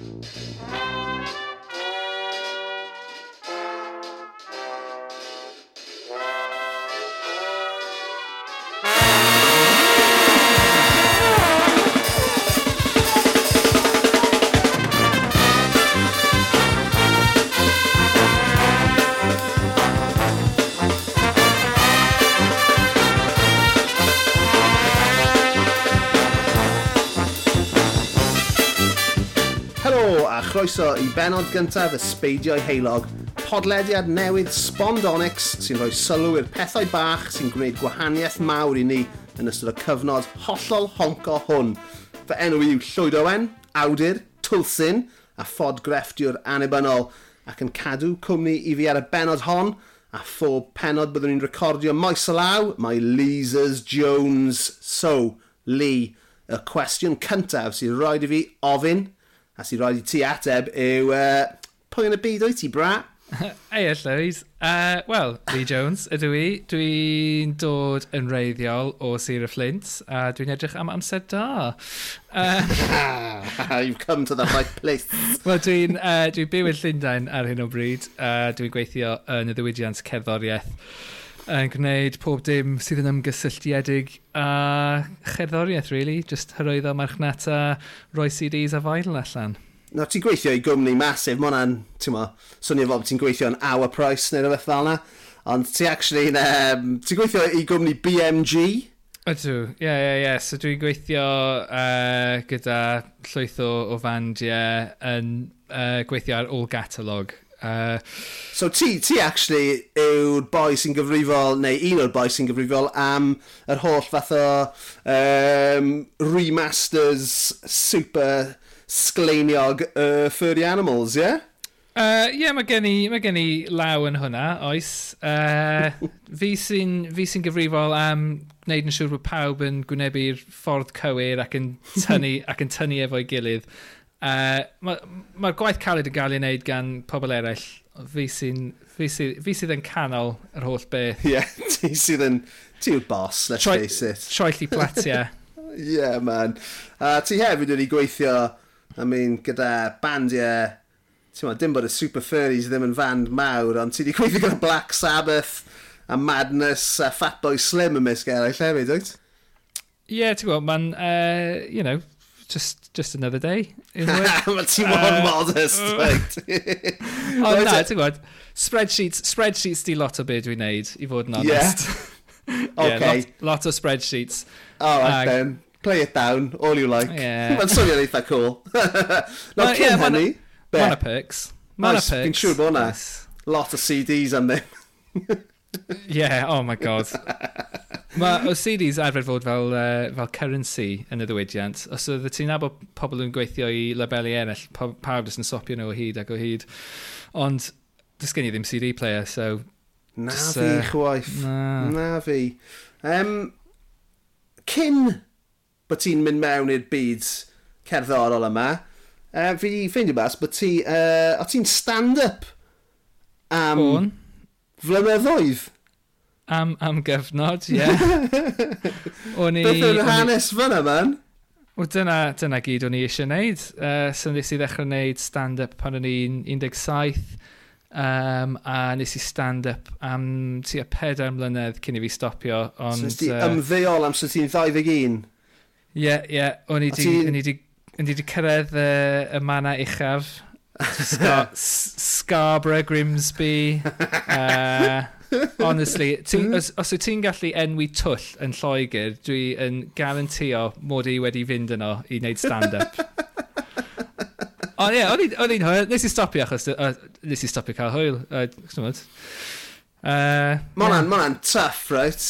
Música croeso i benod gyntaf y Sbeidio'i Heilog, podlediad newydd Spondonics sy'n rhoi sylw i'r pethau bach sy'n gwneud gwahaniaeth mawr i ni yn ystod y cyfnod hollol honco hwn. Fy enw yw Llwyd Owen, awdur, twlsyn a ffod grefftiwr Anibynnol ac yn cadw cwmni i fi ar y benod hon a phob penod byddwn ni'n recordio maes o law, mae Leesers Jones. So, Lee, y cwestiwn cyntaf sy'n rhaid i fi ofyn a sy'n rhaid i ti ateb yw, uh, pwy yn y byd o'i ti, bra? Eia, Llywyd. Uh, Wel, Lee Jones ydw i. Dwi'n dod yn reiddiol o Sir y Flint, a dwi'n edrych am amser da. Uh, You've come to the right place. Wel, dwi'n uh, dwi byw yn Llundain ar hyn o bryd. Uh, dwi'n gweithio yn y ddiwydiant cerddoriaeth yn gwneud pob dim sydd yn ymgysylltiedig a cherddoriaeth, really. Just hyrwyddo marchnata, roi CDs a fael allan. No, ti'n gweithio i gwmni masif, mae hwnna'n, ti'n mo, swnio fel ti'n gweithio yn hour price neu rhywbeth fel yna. Ond ti actually, um, ti'n gweithio i gwmni BMG? Ydw, ie, ie, ie. So dwi'n gweithio uh, gyda llwyth o, o fandiau yn uh, gweithio ar all catalog Uh, so ti, ti actually yw'r boi sy'n gyfrifol, neu un o'r boi sy'n gyfrifol am yr holl fath o um, remasters super sgleiniog uh, furry animals, ie? Yeah? Uh, yeah, mae gen, i, mae gen i law yn hwnna, oes. Uh, fi sy'n sy gyfrifol am wneud yn siŵr bod pawb yn gwnebu'r ffordd cywir ac yn tynnu, ac yn tynnu efo'i gilydd. Uh, Mae'r ma gwaith caled yn gael ei wneud gan pobl eraill. Fi sy'n... Fi, sy, fi sydd yn canol yr holl beth. Ie, yeah, ti sydd yn... Ti yw'r boss, let's Troi, face it. Troelli platia. Ie, yeah, man. Uh, ti hefyd wedi gweithio, I mean, gyda bandiau... Ti'n ma, dim bod y Super Furries ddim yn fand mawr, ond ti wedi gweithio gyda Black Sabbath a Madness a Fatboy Slim yn ymysg eraill hefyd, oed? Ie, yeah, ti'n gwybod, mae'n, uh, you know, just, just another day. Mae ti mor modest. O na, ti'n gwybod, spreadsheets, spreadsheets di lot o beth dwi'n neud, i fod yn honest. Yeah. okay. yeah, lot, lot o spreadsheets. Oh, right then. Play it down, all you like. Yeah. Mae'n swnio'n eitha cool. Not cyn hynny. Mana perks. Mana perks. Fi'n siŵr bod hwnna. Lot o CDs am ddim. yeah, oh my god. Mae o CDs arfer fod fel, uh, fel currency yn y ddiwydiant. Os oedd ti'n nabod pobl yn gweithio i labelu ennill, pawb jyst yn sopio nhw o hyd ac o hyd. Ond, dys gen i ddim CD player, so... Na just, fi, uh, chwaith. Na. na fi. Um, cyn bod ti'n mynd mewn i'r byd cerddorol yma, uh, fi di ffeindio bas bod ti... Uh, o ti'n stand-up am... O'n. Flynyddoedd am, am gyfnod, ie. Yeah. o'n i... Beth yw'r hanes fyna, man? Wel, dyna, dyna gyd o'n i eisiau gwneud. Uh, so nes i ddechrau gwneud stand-up pan o'n i'n 17, um, a nes i stand-up am tua pedair mlynedd cyn i fi stopio. Ond, so nes ti uh, ymddeol am sy'n ti'n 21? Ie, yeah, ie. Yeah, o'n i wedi cyrraedd y, y mana uchaf. Scar Scarborough, Grimsby. uh, Honestly, ti, hmm? os, os wyt ti'n gallu enwi twll yn Lloegr, dwi yn garantio mod i wedi fynd yno i wneud stand-up. Ond ie, o'n i'n hwyl. Nes i stopio achos... Uh, nes i stopio cael hwyl. Uh, uh, Mae hwnna'n tough, right?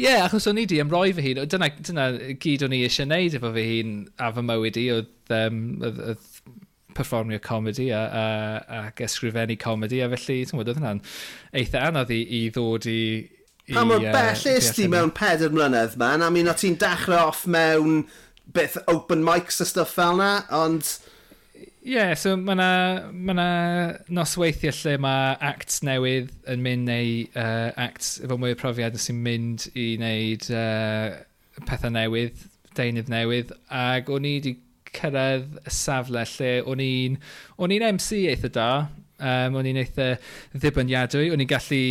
Ie, yeah, achos o'n i di ymroi fy hun. Dyna, dyna gyd o'n i eisiau neud efo fy hun a fy mywyd i oedd, um, oedd, oedd perfformio comedi a, a, ac ysgrifennu comedi a felly ti'n gwybod oedd hwnna'n eitha anodd i, i ddod i Pa mor bell is ti mewn peder mlynedd, man? I mean, o ti'n dechrau off mewn beth open mics a stuff fel na, ond... Ie, yeah, so mae yna ma, ma nosweithiau lle mae acts newydd yn mynd neu uh, acts efo mwy o profiad sy'n mynd i wneud uh, pethau newydd, deunydd newydd, ac o'n i wedi cyrraedd y safle lle o'n i'n o'n i'n MC eitha da, um, o'n i'n eitha ddibyniadwy, o'n i'n gallu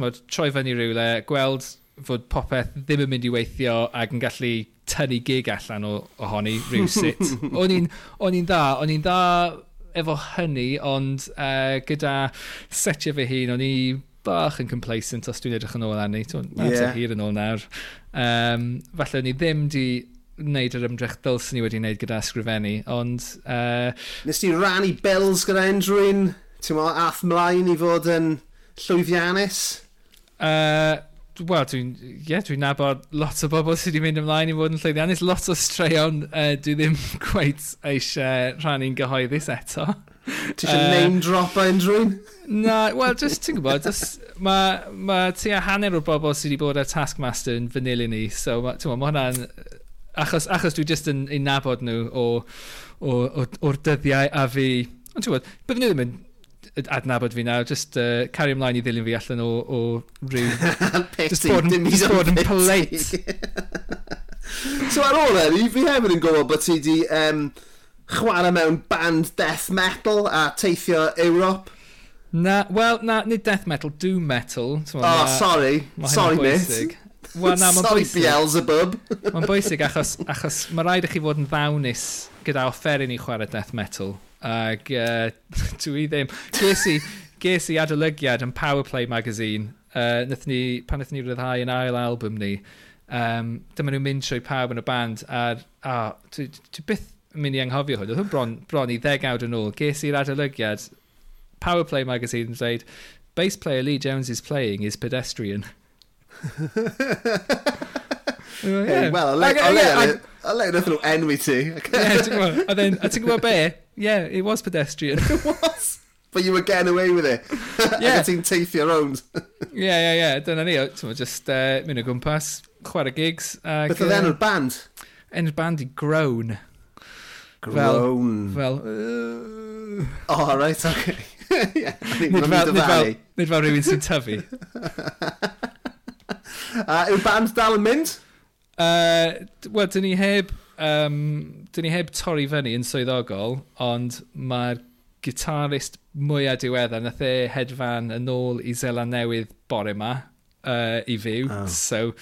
mod, troi fyny rhywle, gweld fod popeth ddim yn mynd i weithio ac yn gallu tynnu gig allan o, ohoni rhywsut. o'n i'n dda, o'n i'n dda efo hynny, ond uh, gyda setio fy hun, o'n i bach yn complacent os dwi'n edrych yn ôl arni. Dwi'n yeah. hir yn ôl nawr. Um, falle o'n i ddim di wneud yr ymdrech dylsyn ni wedi wneud gyda ysgrifennu, ond... Uh... Nes ti rannu bills gyda unrhyw'n, ti'n mo, ath mlaen i fod yn llwyddiannus? Uh, Wel, dwi'n yeah, dwi nabod lot o bobl sydd wedi mynd ymlaen i fod yn llwyddiannus. Lot o straeon uh, dwi ddim gweith eisiau rhannu'n gyhoeddus eto. Ti eisiau uh, name drop a unrhyw'n? Na, wel, just ti'n gwybod, mae ma, ma a hanner o'r bobl sydd wedi bod ar Taskmaster yn fanilyn ni, so ma, ti'n gwybod, mae hwnna'n Achos, achos dwi jyst yn ei nabod nhw o'r o, o, o dyddiau a fi... Ond ti'n gwybod, byddwn nhw ddim yn adnabod fi nawr, just uh, cario ymlaen i ddilyn fi allan o, o rhyw... just bod yn, bod yn polite. so ar ôl hynny, fi hefyd yn gwybod bod ti di um, chwarae mewn band death metal a teithio Ewrop. Na, wel, na, nid death metal, doom metal. So, oh, na, sorry. Sorry, mate. Wel, na, mae'n bwysig. Beelzebub. mae'n bwysig achos, achos mae rhaid i chi fod yn ddawnus gyda offeryn i chwarae death metal. Ac uh, dwi ddim... Ges i, ges i adolygiad yn Powerplay magazine. Uh, nath ni, pan nath ni ryddhau yn ail album ni, um, dyma nhw'n mynd trwy pawb yn y band A, a dwi, dwi byth yn mynd i anghofio hwn. Oedd hwn bron, bron i ddegawd yn ôl. Ges i'r adolygiad Powerplay magazine yn dweud, bass player Lee Jones is playing is pedestrian. Wel, a le nath nhw enwi ti. A ti'n gwybod be? Yeah, it was pedestrian. it was? But you were getting away with it. yeah. Ti'n teithio rownd. yeah, yeah, yeah. Dyna ni. Ti'n just uh, mynd o gwmpas, chwarae gigs. Ac, Beth oedd enw'r band? Enw'r band i Grown. Grown. Fel... fel uh... Oh, right, okay. yeah, nid fel, nid fel, nid fel rhywun sy'n tyfu. Uh, yw'r band dal yn mynd? Uh, Wel, dyn ni heb... Um, dyn ni heb torri fyny yn swyddogol, ond mae'r gitarist mwyaf diweddar, nath e hedfan yn ôl i Zela Newydd bore yma uh, i fyw. Oh. So,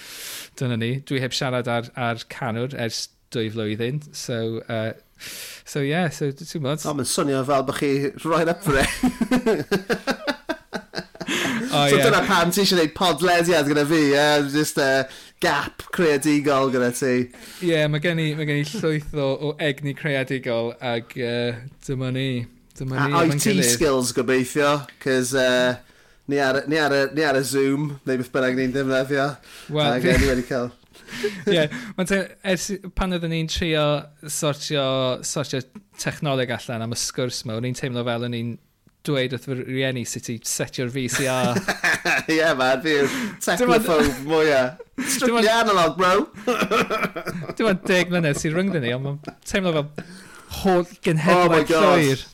dyna ni. Dwi heb siarad ar, ar canwr ers dwy flwyddyn. So, uh, so yeah, so ti'n mwyn... O, mae'n swnio fel bych chi roi'r it. Oh, so yeah. dyna pam ti eisiau gwneud podlediad gyda fi, uh, just uh, gap creadigol gyda ti. Ie, yeah, mae gen, i, ma gen i llwyth o, o egni creadigol ag uh, dyma ni. Dyma ni a IT skills gobeithio, cys uh, ni, ar, ni, ar, ni ar y Zoom, neu beth bynnag ni'n defnyddio. Wel, ag, ni wedi cael. Ie, yeah, ers pan oedden ni'n trio sortio, sortio technoleg allan am y sgwrs yma, o'n i'n teimlo fel o'n i'n dweud wrth fy rieni sut i setio'r VCR. Ie, yeah, man, fi yw'r technophobe mwyaf. Strictly analog, bro. Dim ond deg mlynedd sy'n rhyngddo ni, ond mae'n teimlo fel hol gynhedlaeth oh llwyr.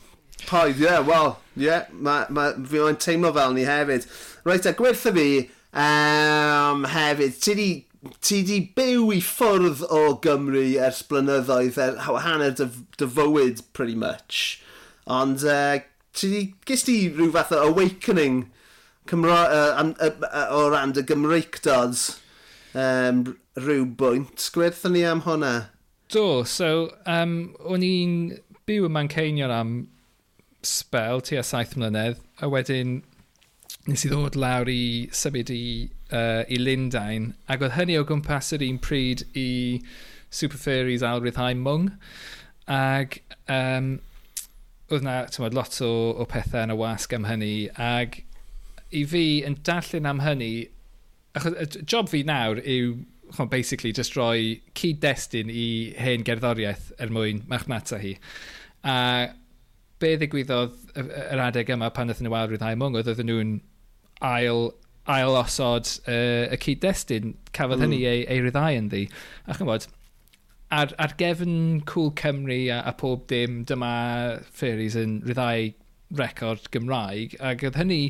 Paid, ie, yeah, wel, ie, yeah, ma, ma, fi o'n teimlo fel ni hefyd. Reit, a gwerthu fi um, hefyd, ti di, ti di byw i ffwrdd o Gymru ers blynyddoedd, er, hanner dy, dy fywyd, pretty much. Ond uh, ti, gys ti rhyw fath o awakening Cymra uh, um, uh, uh, o ran dy Gymreicdods um, rhyw bwynt. Gwerthon ni am hwnna? Do, so um, o'n i'n byw yn Manceinion am spel tu a saith mlynedd, a wedyn nes i ddod lawr i symud i, uh, i Lundain, ac oedd hynny o gwmpas yr un pryd i Super Fairies Alryddhau Mwng, ac um, oedd na tymod, lot o, o pethau yn y wasg am hynny ac i fi yn darllen am hynny achos y job fi nawr yw chon, basically just roi cyd-destun i hen gerddoriaeth er mwyn marchnata hi. A be ddigwyddodd yr adeg yma pan ydyn nhw awr i ddau mwng oedd oedden nhw'n ail ail osod uh, y cyd-destun cafodd mm. hynny hmm. ei, ei ryddau yn ddi a chymod ar, ar gefn Cool Cymru a, a pob dim, dyma Fairies yn ryddau record Gymraeg, ac oedd hynny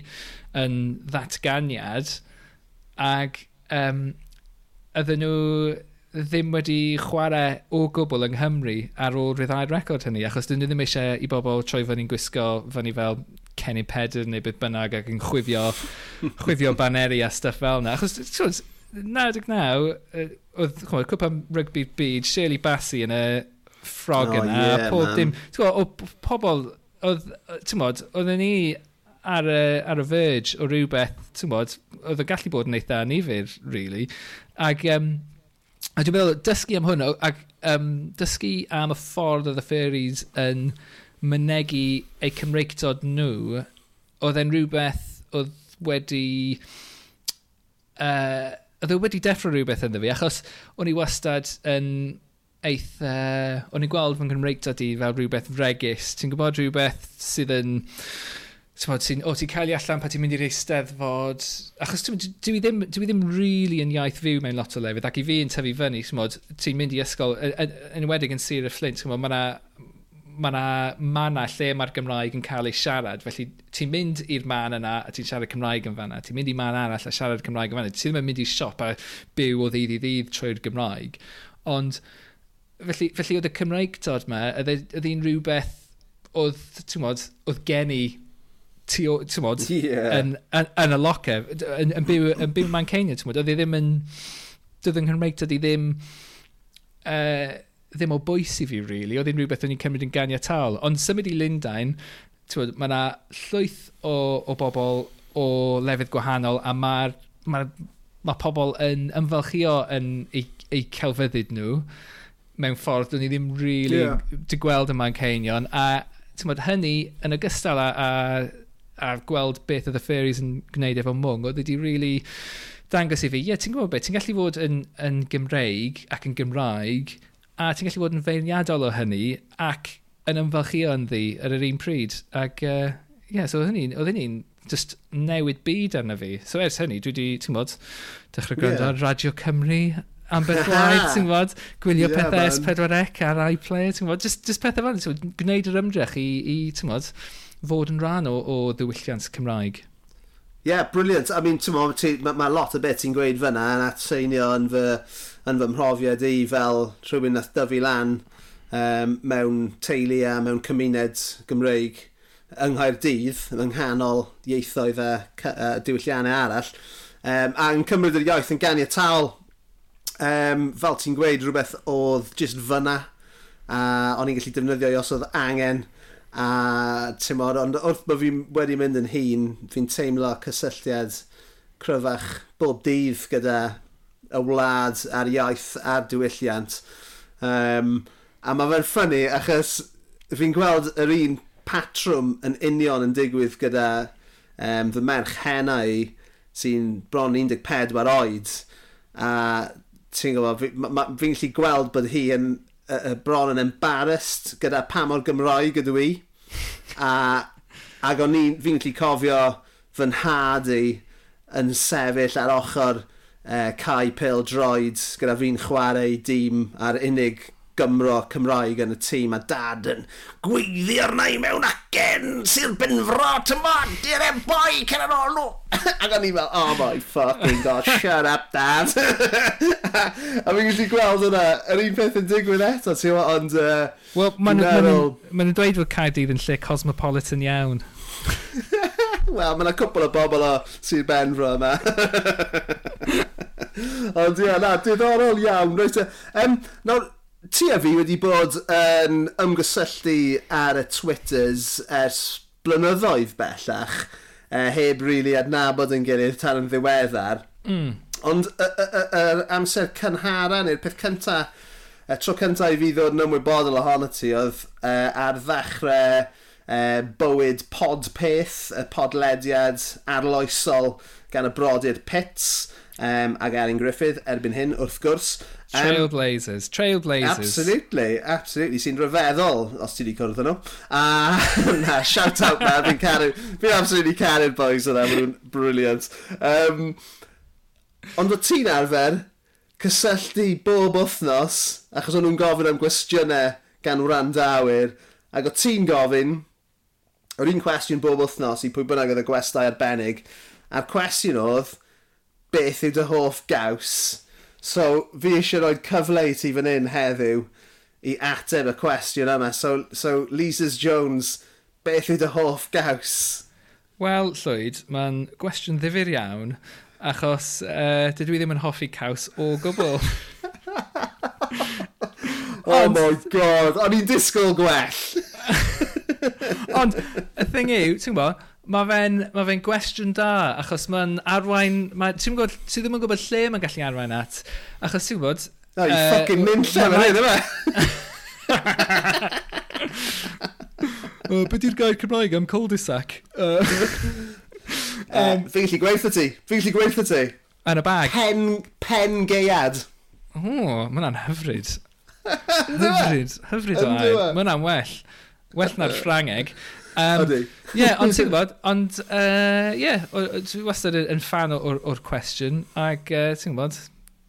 yn ddatganiad, ac um, oedden nhw ddim wedi chwarae o gwbl yng Nghymru ar ôl ryddau'r record hynny, achos dyn nhw ddim eisiau i bobl troi fyny'n gwisgo fyny fel Kenny Pedder neu beth bynnag ac yn chwifio, chwifio baneri a stuff fel yna. Achos, 99, oedd chwmwyd cwpa rygbi byd, Shirley Bassey yn y ffrog oh, yna. Yeah, pob man. dim, o pobl, oedd, ti'n tymod, oedden ni ar y, ar y verge o rhywbeth, ti'n tymod, oedd o gallu bod yn eitha anifir, really. Ac, um, a dwi'n meddwl, dysgu am hwnnw, ac um, dysgu am y ffordd oedd y fairies yn mynegu eu Cymreictod nhw, oedd e'n rhywbeth oedd wedi... Uh, oedd e wedi deffro rhywbeth ynddo fi, achos o'n i wastad yn eitha... Uh, o'n i'n gweld fy Nghymreigta i fel rhywbeth fregus. Ti'n gwybod rhywbeth sydd yn... Tymod, sy'n, o, ti'n cael ei allan pa ti'n mynd i'r eisteddfod. Achos dwi, dwi, ddim, dwi ddim really yn iaith fyw mewn lot o lefydd, ac i fi yn tyfu fyny, ti'n mynd i ysgol, enwedig yn, yn, yn, yn sir y Flint, ti'n mae mae yna mana lle mae'r Gymraeg yn cael ei siarad. Felly ti'n mynd i'r man yna a ti'n siarad Cymraeg yn fanna. Ti'n mynd i man arall a siarad Cymraeg yn fanna. Ti ddim yn mynd i siop a byw o ddydd i ddydd trwy'r Gymraeg. Ond felly, felly oedd y Cymraeg tod me, oedd hi'n rhywbeth oedd, ti'n modd, oedd gen i ti'n modd, yeah. yn, yn, yn, y locker, yn, yn, byw, yn byw Manceinion, ti'n modd, oedd hi ddim yn, doedd yng Nghymraeg, doedd hi ddim, uh, ddim o bwys i fi, really. Oedd unrhyw rhywbeth o'n i'n cymryd yn ganiataol. Ond symud i Lundain, mae yna llwyth o, o bobl o lefydd gwahanol a mae'r ma, ma pobl yn ymfalchio yn eu, eu celfyddyd nhw mewn ffordd dwi'n i ddim really yeah. di gweld yma'n Ceinion a mod, hynny yn ogystal a, a, a gweld beth oedd y fairies yn gwneud efo mwng oedd wedi really dangos i fi ie yeah, ti'n gwybod beth ti'n gallu fod yn, yn Gymreig ac yn Gymraeg a ti'n gallu bod yn feirniadol o hynny ac yn ymfalchio yn ddi ar yr un pryd. Ac, ie, uh, yeah, so hynny, oedd hynny'n just newid byd arna fi. So ers hynny, dwi wedi, ti'n bod, dechrau gwrando yeah. ar Radio Cymru am beth waith, ti'n bod, gwylio yeah, pethau S4C ar iPlayer, ti'n bod, just, just pethau fan, ti'n gwneud yr ymdrech i, i ti'n bod, fod yn rhan o, o ddiwylliant Cymraeg yeah, brilliant. I mean, tymo, ti, mae ma lot o beth ti'n gweud fyna yn atseinio yn fy, yn fy mhrofiad i fel rhywun nath dyfu lan um, mewn teulu a mewn cymuned Gymreig yng Nghaerdydd, yng nghanol ieithoedd a a diwylliannau arall. Um, a yn cymryd yr iaith yn ganiataol, um, fel ti'n gweud, rhywbeth oedd just fyna a o'n i'n gallu defnyddio i os oedd angen A tymor, ond wrth bod fi wedi mynd yn hun, fi'n teimlo cysylltiad cryfach bob dydd gyda y wlad a'r iaith a'r diwylliant. Um, a mae fe'n ffynnu achos fi'n gweld yr un patrwm yn union yn digwydd gyda um, fy merch henau sy'n bron 14 oed a ti'n gwybod, fi'n fi, fi, fi gallu gweld bod hi yn uh, bron yn embarrassed gyda pa mor Gymraeg ydw i. A, ac o'n fi'n gallu cofio fy nhad i yn sefyll ar ochr uh, cae pil droed gyda fi'n chwarae dîm a'r unig Gymro Cymraeg yn y tîm a dad yn gweiddi arna i mewn acen sy'n benfro tymo di'r e boi cer ar ôl nhw ac o'n i fel oh my fucking god shut up dad a fi'n gallu gweld yna yr un peth yn digwydd eto ti'n gwybod ond uh, wel mae'n ma ma dweud fod Caerdydd yn lle cosmopolitan iawn Wel, mae yna cwpl o bobl o Sir Benfro yma. Ond ie, na, diddorol iawn. Reit, um, nawr, ti a fi wedi bod yn ymgysylltu ar y Twitters ers blynyddoedd bellach, uh, heb rili really adnabod yn gilydd tan yn ddiweddar. Mm. Ond yr amser cynhara neu'r peth cynta, y tro cynta i fi ddod yn ymwybodol ohono ti oedd uh, ar ddechrau uh, bywyd podpeth, y podlediad arloesol gan y brodyr Pits um, ac Erin Griffith erbyn hyn wrth gwrs. Trailblazers, um, trailblazers. Absolutely, absolutely. Sy'n rhyfeddol os ti wedi cwrdd nhw. A na, shout out man, fi'n caru, fi'n absolutely caru'r boys yna, maen nhw'n brilliant. Um, ond o ti'n arfer cysylltu bob wythnos, achos o'n nhw'n gofyn am gwestiynau gan wrandawyr, ac o ti'n gofyn, o'r un cwestiwn bob wythnos i pwy bynnag oedd y gwestai arbennig, a'r cwestiwn oedd, beth yw dy hoff gaws? So, fi eisiau rhoi cyfle i ti fan hyn heddiw i ateb y cwestiwn yma. So, so Lisa's Jones, beth yw dy hoff gaws? Wel, Llwyd, mae'n gwestiwn ddifur iawn, achos uh, dydw i ddim yn hoffi caws o gwbl. oh And... my god, o'n i'n disgwyl gwell. Ond, y thing yw, ti'n gwybod, mae fe'n ma fe gwestiwn da, achos mae'n arwain... Ma, ti'n gwybod, ti ddim yn gwybod lle mae'n gallu arwain at, achos ti'n gwybod... No, you uh, fucking mynd lle mae'n hyn, yma! Be di'r gair Cymraeg am cul-de-sac? Uh, um, uh, Fi'n gallu gweithio ti. Fi'n gallu gweithio ti. Yn y bag. Pen, pen geiad. O, oh, mae'n hyfryd. hyfryd, hyfryd o air. Mae'n well. Well na'r Ffrangeg. Um, Ydy. Ie, yeah, ond ti'n gwybod, ond ie, uh, yeah, dwi wastad yn fan o'r cwestiwn, ac uh, ti'n gwybod,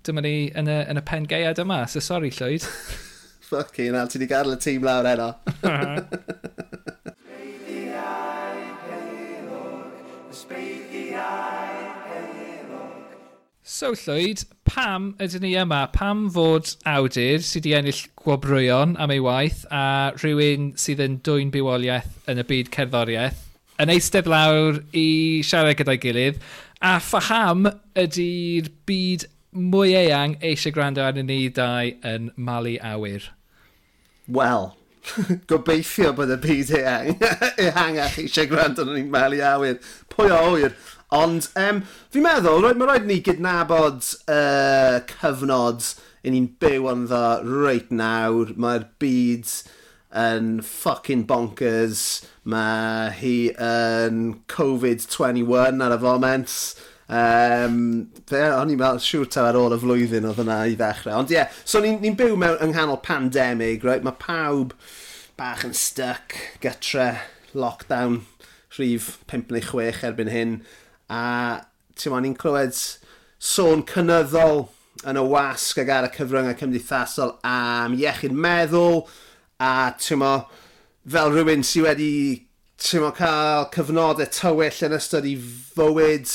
dyma ni yn y, yn y pen geiad yma, so sorry Llwyd. Fucking hell, ti wedi gadael y tîm lawr heno. So Llwyd, pam ydyn ni yma? Pam fod awdur sydd wedi ennill gwobrwyon am ei waith a rhywun sydd yn dwy'n bywoliaeth yn y byd cerddoriaeth yn eistedd lawr i siarad gyda'i gilydd a pham ydy'r byd mwy eang eisiau gwrando arnyn ni dau yn malu awyr? Wel, gobeithio bod y byd eang ehangach eisiau gwrando arnyn ni'n malu awyr. Pwy o awyr? Ond um, fi'n meddwl, mae rhaid ni gydnabod uh, cyfnod i ni'n byw yn ynddo reit nawr. Mae'r byd yn fucking bonkers. Mae hi yn Covid-21 ar y foment. Um, fe, o'n i'n meddwl siŵr taw ar ôl y flwyddyn oedd yna i ddechrau. Ond ie, yeah, so ni'n ni byw mewn yng nghanol pandemig, right? mae pawb bach yn stuck, gytre, lockdown, rhif 5 neu 6 erbyn hyn. A ti'n ni'n clywed sôn cynyddol yn y wasg ag ar y cyfryngau cymdeithasol am iechyd meddwl a ti'n fel rhywun sydd wedi ti'n cael cyfnodau tywyll yn ystod i fywyd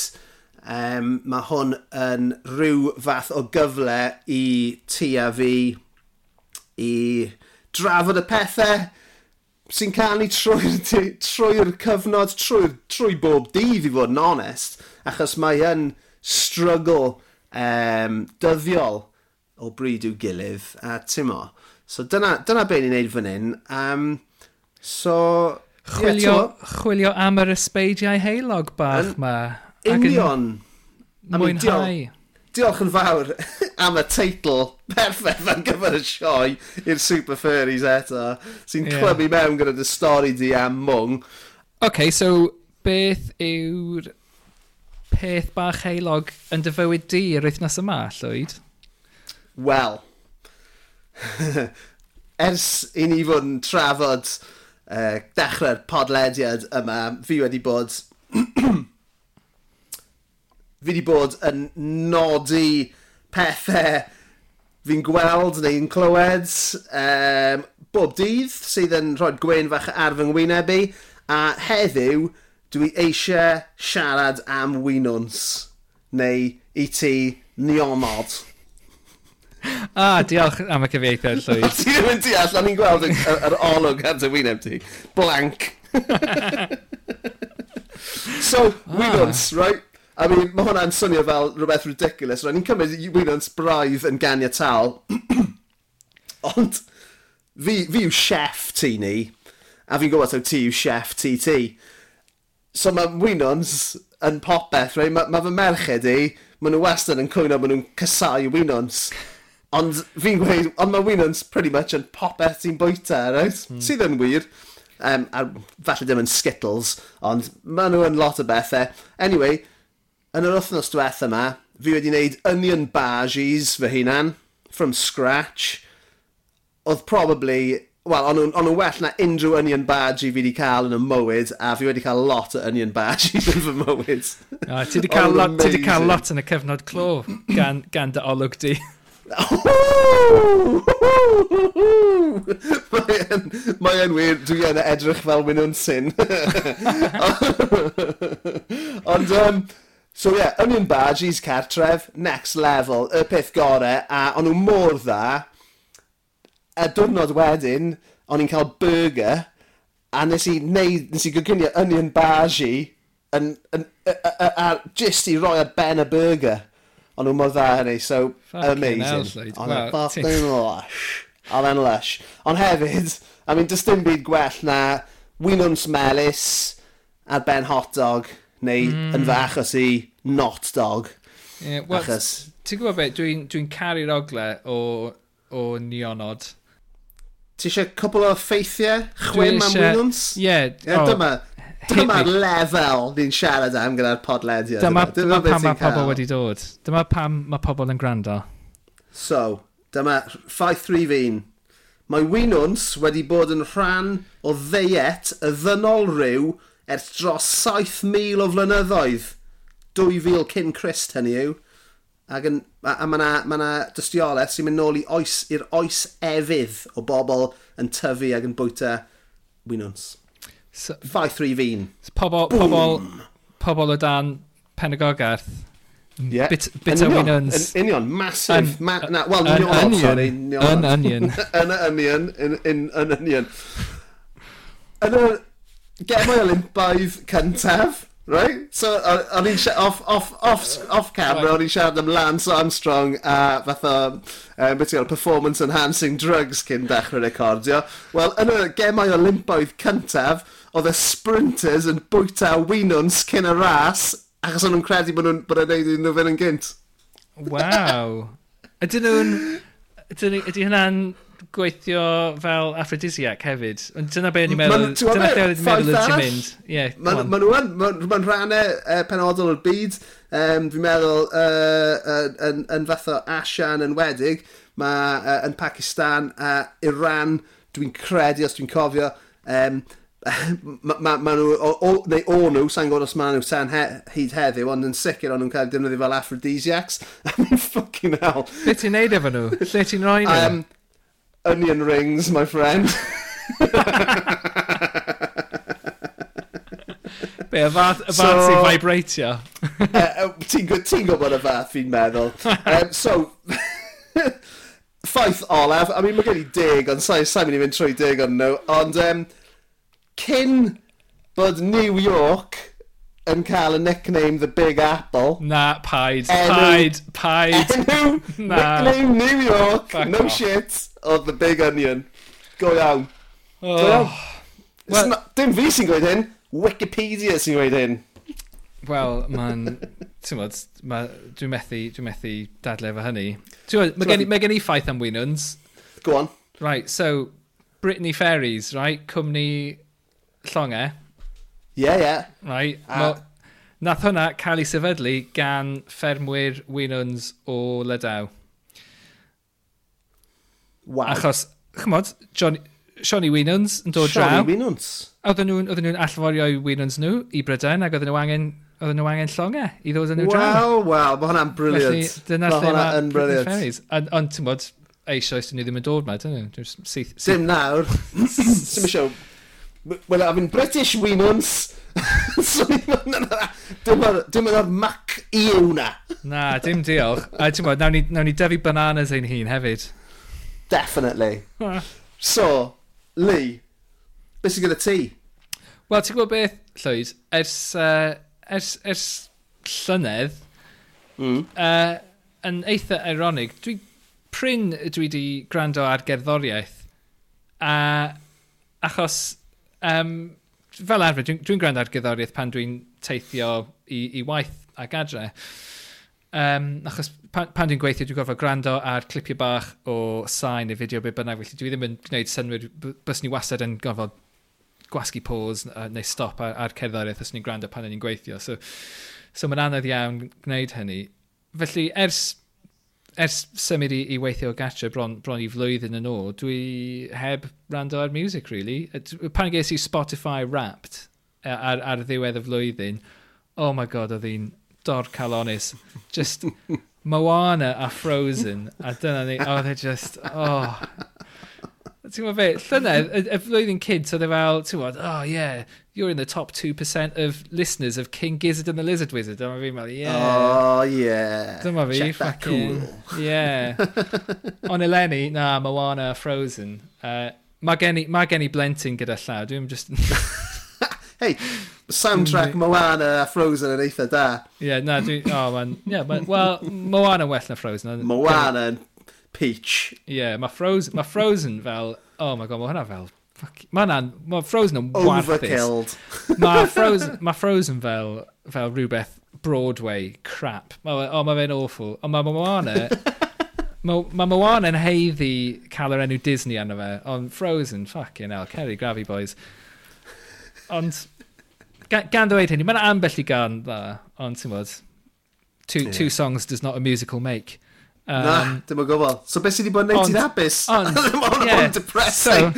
um, mae hwn yn rhyw fath o gyfle i ti a fi i drafod y pethau sy'n canu trwy'r trwy, cyfnod, trwy, trwy bob dydd i fod yn onest, achos mae yn struggle um, dyddiol o bryd i'w gilydd a timo. So dyna, dyna be ni'n neud fan hyn. Um, so... Chwilio, yeah, chwilio am yr ysbeidiau heilog bach yn, ma. Union. Yn, mwynhau diolch yn fawr am y teitl perffaith fan gyfer y sioe i'r Super Furries eto, sy'n yeah. clymu mewn gyda dy stori di am mwng. OK, so beth yw'r peth bach heilog yn dy fywyd di yr wythnos yma, Llwyd? Wel, ers i ni fod yn trafod uh, dechrau'r podlediad yma, fi wedi bod fi wedi bod yn nodi pethau fi'n gweld neu'n clywed um, bob dydd sydd yn rhoi gwein fach ar fy ngwyneb i. A heddiw, dwi eisiau siarad am wynwns neu i ti niomod. A, ah, diolch am y cyfieithiad llwyd. Ti ddim yn deall, o'n i'n gweld yr, olwg ar dy wyneb ti. Blank. so, ah. wynwns, right? I mean, mae hwnna'n swnio fel rhywbeth ridiculous. Rwy'n ni'n cymryd Wynon's braidd yn ganiau tal. Ond, fi, fi yw chef ti ni, a fi'n gwybod taw ti yw chef ti ti. So mae Wynon's yn popeth, rei? Mae ma fy merched i, maen nhw wastad yn cwyno maen nhw'n casau Wynon's. Ond fi'n gweud, ond mae Wynon's pretty much yn popeth ti'n bwyta, right? Mm. Sydd yn wir. Um, a falle ddim yn Skittles, ond maen nhw yn lot o bethau. Anyway, Yn yr wythnos diwethaf yma, fi wedi wneud onion bhajis fy hunan, from scratch. Oedd probably, wel, ond nhw'n well na unrhyw onion bhaji fi wedi cael yn y mywyd, a fi wedi cael lot o onion bhajis yn fy mywyd. No, ti wedi cael, lot, ti cael lot yn y cyfnod clo gan, gan dy olwg di. Mae yn wir, dwi yn edrych fel wynwn syn. Ond, um, So ie, yeah, Onion Badgies cartref, next level, y peth gorau, a o'n nhw mor dda. Y diwrnod wedyn, o'n i'n cael burger, a nes i, neud, nes i gyginio Onion Badgie yn, yn, a, a, a, just i roi ar ben y burger. O'n nhw mor dda hynny, so Fucking amazing. O'n i'n fucking lush. Oedd e'n lush. Ond hefyd, I mean, does dim byd gwell na winwn smelus ar ben hot dog neu mm. yn hmm. fy achos i not dog. Yeah, well, achos... Ti'n gwybod beth, dwi'n dwi, dwi caru'r ogle o, o nionod. Ti eisiau cwbl o ffeithiau? Chwym am wynwns? Ie. Dyma, dyma'r lefel ni'n siarad am gyda'r podlediad. Dyma, dyma, dyma, dyma pam mae pobl wedi dod. Dyma pam mae pobl yn gwrando. So, dyma ffaith rhi fi'n. Mae wynwns wedi bod yn rhan o ddeiet y ddynol rhyw ers dros 7,000 o flynyddoedd. 2000 cyn Christ hynny yw. Ac yn, a, a mae yna ma, ma dystiolaeth sy'n mynd nôl i oes, i'r oes efydd o bobl yn tyfu ac yn bwyta winons. So, Faith rhi fi'n. So, pobol, Boom. pobol, pobol o dan Penagogarth. Yeah. Bit, bit o winons. Yn union, massive. An, ma na, well, yn niol, onion. sorry. Yn An onion. Yn onion. Yn onion. Yn onion. Yn gemau Olympaidd cyntaf, right? So, o'n i'n off, off, off, off camera, o'n i'n siarad am Lance Armstrong a fatha, um, beth yw'r performance enhancing drugs cyn dechrau recordio. Wel, yn y gemau Olympaidd cyntaf, oedd y sprinters yn bwyta winons cyn y ras, achos o'n nhw'n credu bod nhw'n bod nhw'n neud nhw fynd yn gynt. Waw. Ydyn nhw'n... Ydy hynna'n gweithio fel aphrodisiac hefyd. Ond dyna beth ni'n meddwl, dyna lle oedd meddwl oedd ti'n mynd. Yeah, Mae'n ma ma, ma, ma rhannau uh, e, e, penodol o'r byd. Um, Fi'n meddwl, uh, uh, yn, yn fath o Asian yn wedig, mae uh, yn Pakistan a uh, Iran, dwi'n credu os dwi'n cofio, um, mae ma, ma nhw, o, o, neu o nhw, sa'n gwybod os maen nhw sa'n he, hyd heddiw, ond yn sicr o'n nhw'n cael defnyddio fel aphrodisiacs. I mean, fucking hell. Be ti'n neud efo nhw? Lle ti'n rhoi nhw? Um, onion rings, my friend. Be, y fath, y fath so, sy'n vibratio? uh, ti'n ti gwybod y fath fi'n meddwl. Um, so, ffaith olaf, I mean, mae gen i deg, ond sa'n sa mynd i fynd trwy deg ond nhw, ond um, cyn bod New York yn cael y nickname The Big Apple. Na, paid. Enw, paid, paid. Enw, na. nickname New York, Back no off. shit, oedd The Big Onion. Go iawn. Oh. Go iawn. Well, not, dim fi sy'n gweud hyn, Wikipedia sy'n gweud hyn. Wel, mae'n... Ti'n modd, ma, dwi'n methu, dwi methu dadle efo hynny. Ti'n modd, mae ma gen i ffaith am Winans. Go on. Right, so, Brittany Ferries, right, cwmni llongau yeah, yeah. Right. A... Mo, nath hwnna cael ei sefydlu gan ffermwyr wynons o Lydaw. Wow. Achos, chymod, John, Sioni Wynons yn dod draw. Sioni Wynons. Oedden nhw'n nhw, nhw allforio i Wynons nhw i Brydain ac oedden nhw angen oedden nhw angen llongau i ddod yn nhw draw. Wel, wel, mae hwnna'n briliant. Dyna lle mae Britain's Ferries. Ond, ti'n bod, eisoes dyn nhw ddim yn dod ma, dyn nhw. Syth, syth. Dim nawr. Sim eisiau Well, I've been British we once. so, dim yna'r mac i yw na. na, dim diolch. A ti'n bod, nawn ni, nawn ni dyfu bananas ein hun hefyd. Definitely. so, Lee, beth sy'n gyda ti? Wel, ti'n gwybod beth, Llwyd, ers, uh, ers, ers llynedd, mm. uh, yn eitha ironig, dwi pryn dwi wedi gwrando ar gerddoriaeth, a achos um, fel arfer, dwi'n dwi, gwrando ar gyddoriaeth pan dwi'n teithio i, i waith a gadre. Um, achos pan, pan dwi'n gweithio, dwi'n gorfod gwrando ar clipio bach o sain neu fideo be bynnag, felly dwi ddim yn gwneud synwyr, bys ni wastad yn gorfod gwasgu pause uh, neu stop ar, ar cerddoriaeth os ni'n gwrando pan ni'n gweithio. So, so mae'n anodd iawn gwneud hynny. Felly, ers ers symud i, i weithio gatre bron, bron i flwyddyn yn ôl, dwi heb rando ar music, really. Pan ges i Spotify Wrapped ar, ar ddiwedd y flwyddyn, oh my god, oedd hi'n dor calonis. Just Moana a Frozen, a dyna ni, oedd oh, e just, oh, Ti'n gwybod be, llynedd, y, y flwyddyn cynt, oedd e fel, ti'n gwybod, oh yeah, you're in the top 2% of listeners of King Gizzard and the Lizard Wizard. Dyma fi, mal, yeah. Oh, yeah. Dyma fi, Check that cool. Yeah. On eleni, na, Moana, Frozen. Uh, mae gen, i, ma gen i blentyn gyda llaw, dwi'n just... hey, soundtrack Moana a Frozen yn eitha da. Ie, yeah, na, dwi... Oh, man. Yeah, man. Well, Moana well na Frozen. Moana yn peach. Ie, yeah, mae Frozen, ma Frozen fel... Oh my god, mae hwnna fel... Mae hwnna'n... Mae Frozen yn warthus. Overkilled. mae Frozen, ma Frozen fel, fel rhywbeth Broadway crap. Mae, oh, mae fe'n awful. Ond mae Moana... Mae ma Moana yn heiddi cael yr enw Disney arno fe, ond Frozen, fucking hell, Kerry Gravy Boys. Ond, Ga, gan dweud hynny, mae'n ambell i gan dda, ond ti'n bod, two, yeah. two songs does not a musical make. Um, Na, dim yn gofal. So beth sydd wedi bod yn neud ti'n abus? Ond, yeah. Ond depressing.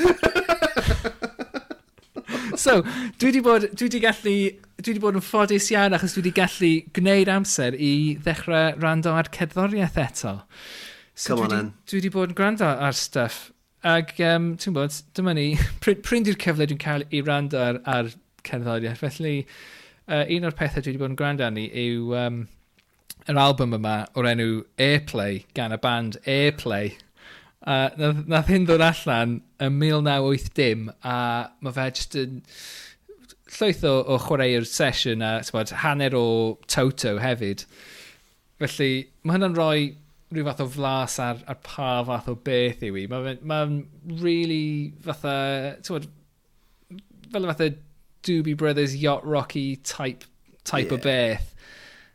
So, so, dwi wedi bod, dwi wedi gallu, dwi wedi bod yn ffodus iawn achos dwi wedi gallu gwneud amser i ddechrau rando ar cerddoriaeth eto. So, Come on dwi, di, dwi wedi bod yn gwrando ar stuff. Ac, um, ti'n bod, dyma ni, pryn, pryn di'r cyfle dwi'n cael i rando ar, ar cerddoriaeth. Felly, uh, un o'r pethau dwi wedi bod yn gwrando arni yw um, yr album yma o'r enw Airplay gan y band Airplay. Uh, nath, nath hyn ddod allan yn 1980 a mae fe jyst yn llwyth o, o chwaraewr sesiwn a bod, hanner o Toto hefyd. Felly mae hynna'n rhoi rhyw fath o flas ar, ar pa fath o beth yw i. Mae'n ma really fatha, bod, fel fatha Doobie Brothers Yacht Rocky type, type yeah. o beth.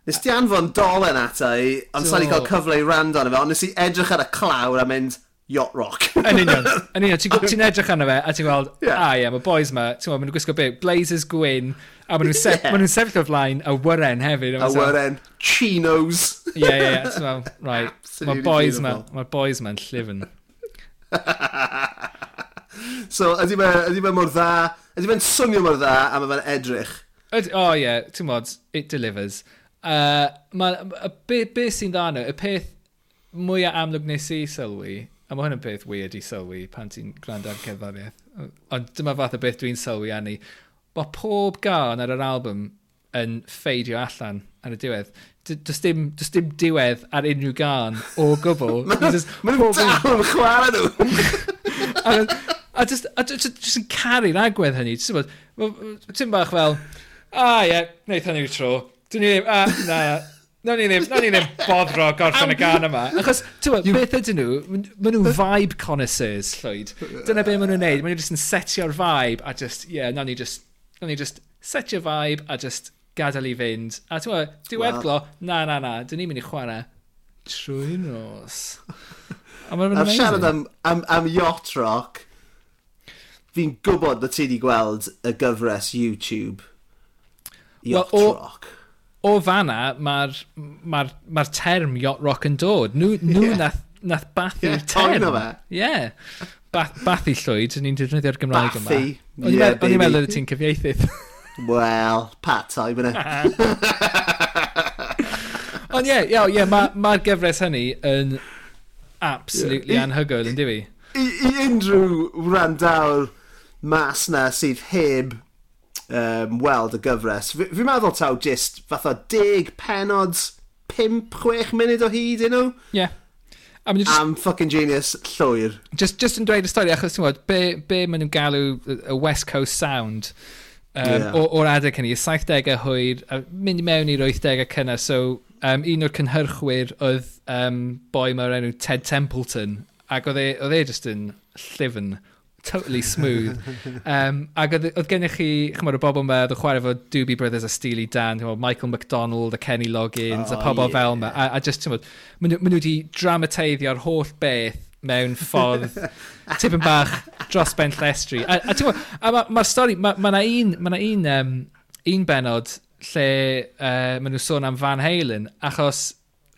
Nes ti anfon dolen ata i, ond sa'n i cael cyfle i rand arno fe, ond nes i edrych ar y clawr a mynd, Yacht Rock. yn union, yn union. Ti'n ti edrych arno fe, a ti'n gweld, yeah. ah ie, mae boys ma, ti'n gweld, maen nhw'n gwisgo big, blazers gwyn, a maen nhw'n se yeah. ma sefyll o flaen a wyren hefyd. A wyren, chinos. Ie, ie, ie, ti'n gweld, right. Mae boys ma, mae boys ma'n llifyn. so, ydy fe, ydy fe mor dda, ydy fe'n swnio mor dda, a mae fe'n edrych. O, oh, ie, yeah, ti'n gweld, it delivers. Uh, ma, y be, be sy'n dda nhw, y peth mwyaf amlwg nes i sylwi, a mae hwn yn peth weird i sylwi pan ti'n gwrando ar cerddoriaeth, ond dyma fath o beth dwi'n sylwi anu, mae pob gan ar yr album yn ffeidio allan ar y diwedd. Does dim, does dim diwedd ar unrhyw gan o gwbl. Mae nhw'n dal yn chwarae nhw! A just, a just, just yn caru'r agwedd hynny. Ti'n bach fel, a ie, yeah, wneud hynny'r tro. Dwi'n ni ddim, a, na, na ni ddim, na ni ddim bodro gorffen y gan yma. Achos, ti'n bod, beth ydyn nhw, maen nhw vibe connoisseurs, Llwyd. Dyna be maen nhw'n neud, maen nhw just yn setio'r vibe, a just, ie, yeah, na ni just, na ni just setio vibe, a just gadael i fynd. A ti'n bod, diweddglo, well. na, na, na, dyn ni'n mynd i chwarae trwy nos. A mae'n amazing. siarad am, am, am yacht rock, fi'n gwybod na ti wedi gweld y gyfres YouTube. Yacht well, o, rock o fanna mae'r ma ma, term yacht rock yn dod. Nhw, nhw yeah. nath, nath bathu'r yeah, term. Ie, yeah. Bath, bathu llwyd, ni'n defnyddio'r Gymraeg bathu. yma. Bathu, yeah, O'n i'n meddwl ti'n cyfieithydd. Wel, pat time yna. Ond ie, yeah, yeah, mae'r ma gyfres hynny yn absolutely yeah. anhygoel, yn diwy? I, I unrhyw randawr mas na sydd heb um, weld y gyfres. Fi'n meddwl taw just fatha deg penod, 5-6 munud o hyd un nhw. Yeah. I mean, just, am fucking genius llwyr. Just, just yn dweud y stori, achos ti'n gwybod, be, be maen nhw'n galw y West Coast Sound um, yeah. o'r adeg hynny, y 70au hwyr, a mynd i mewn i'r 80au cynna, so um, un o'r cynhyrchwyr oedd um, boi mae'r enw Ted Templeton, ac oedd e, oedd e just yn llyfn totally smooth. um, ac oedd, oedd gennych chi, chymod, y bobl yma, oedd y chwarae fo Doobie Brothers a Steely Dan, chymod, Michael McDonald a Kenny Loggins oh, a pobl yeah. fel yma. A, a just, chymod, maen nhw wedi dramateiddio'r holl beth mewn ffordd tipyn bach dros ben llestri. A, a ti'n gwybod, a mae'r ma stori, mae ma na un, ma na un, um, un benod lle uh, maen nhw sôn am Van Halen, achos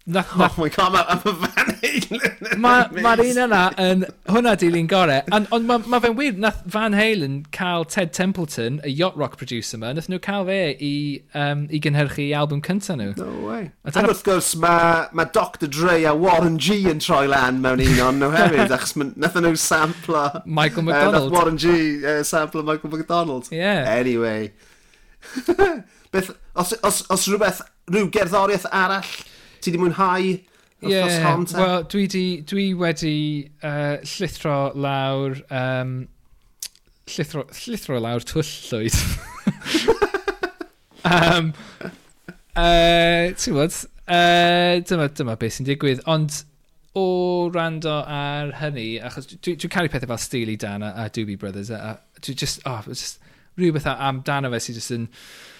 Nac, oh oh my god, mae ma fan Mae'r ma un yna yn hwnna dilyn gore. Ond on, mae ma fe'n wir, nath Van Halen cael Ted Templeton, y yacht rock producer yma, nath nhw cael fe i, um, i gynhyrchu album cynta nhw. No way. A dyna... wrth gwrs, mae ma Dr Dre a Warren G yn troi lan mewn un o'n nhw hefyd, achos nath nhw samplo... Michael McDonald. Uh, nath Warren G uh, samplo Michael McDonald. Yeah. Anyway. Beth, os, os, os rhywbeth, rhyw gerddoriaeth arall Ti di mwynhau wythnos yeah, hon, te? Wel, dwi, di, dwi wedi uh, llithro lawr... Um, llithro, llithro lawr twll llwyd. um, uh, ti'n bod, uh, dyma, dyma beth sy'n digwydd. Ond o rando ar hynny, achos dwi'n dwi, dwi caru pethau fel Steely Dan a, a Doobie Brothers, a, a dwi just, oh, just rhywbeth amdano fe sy'n just yn... Uh,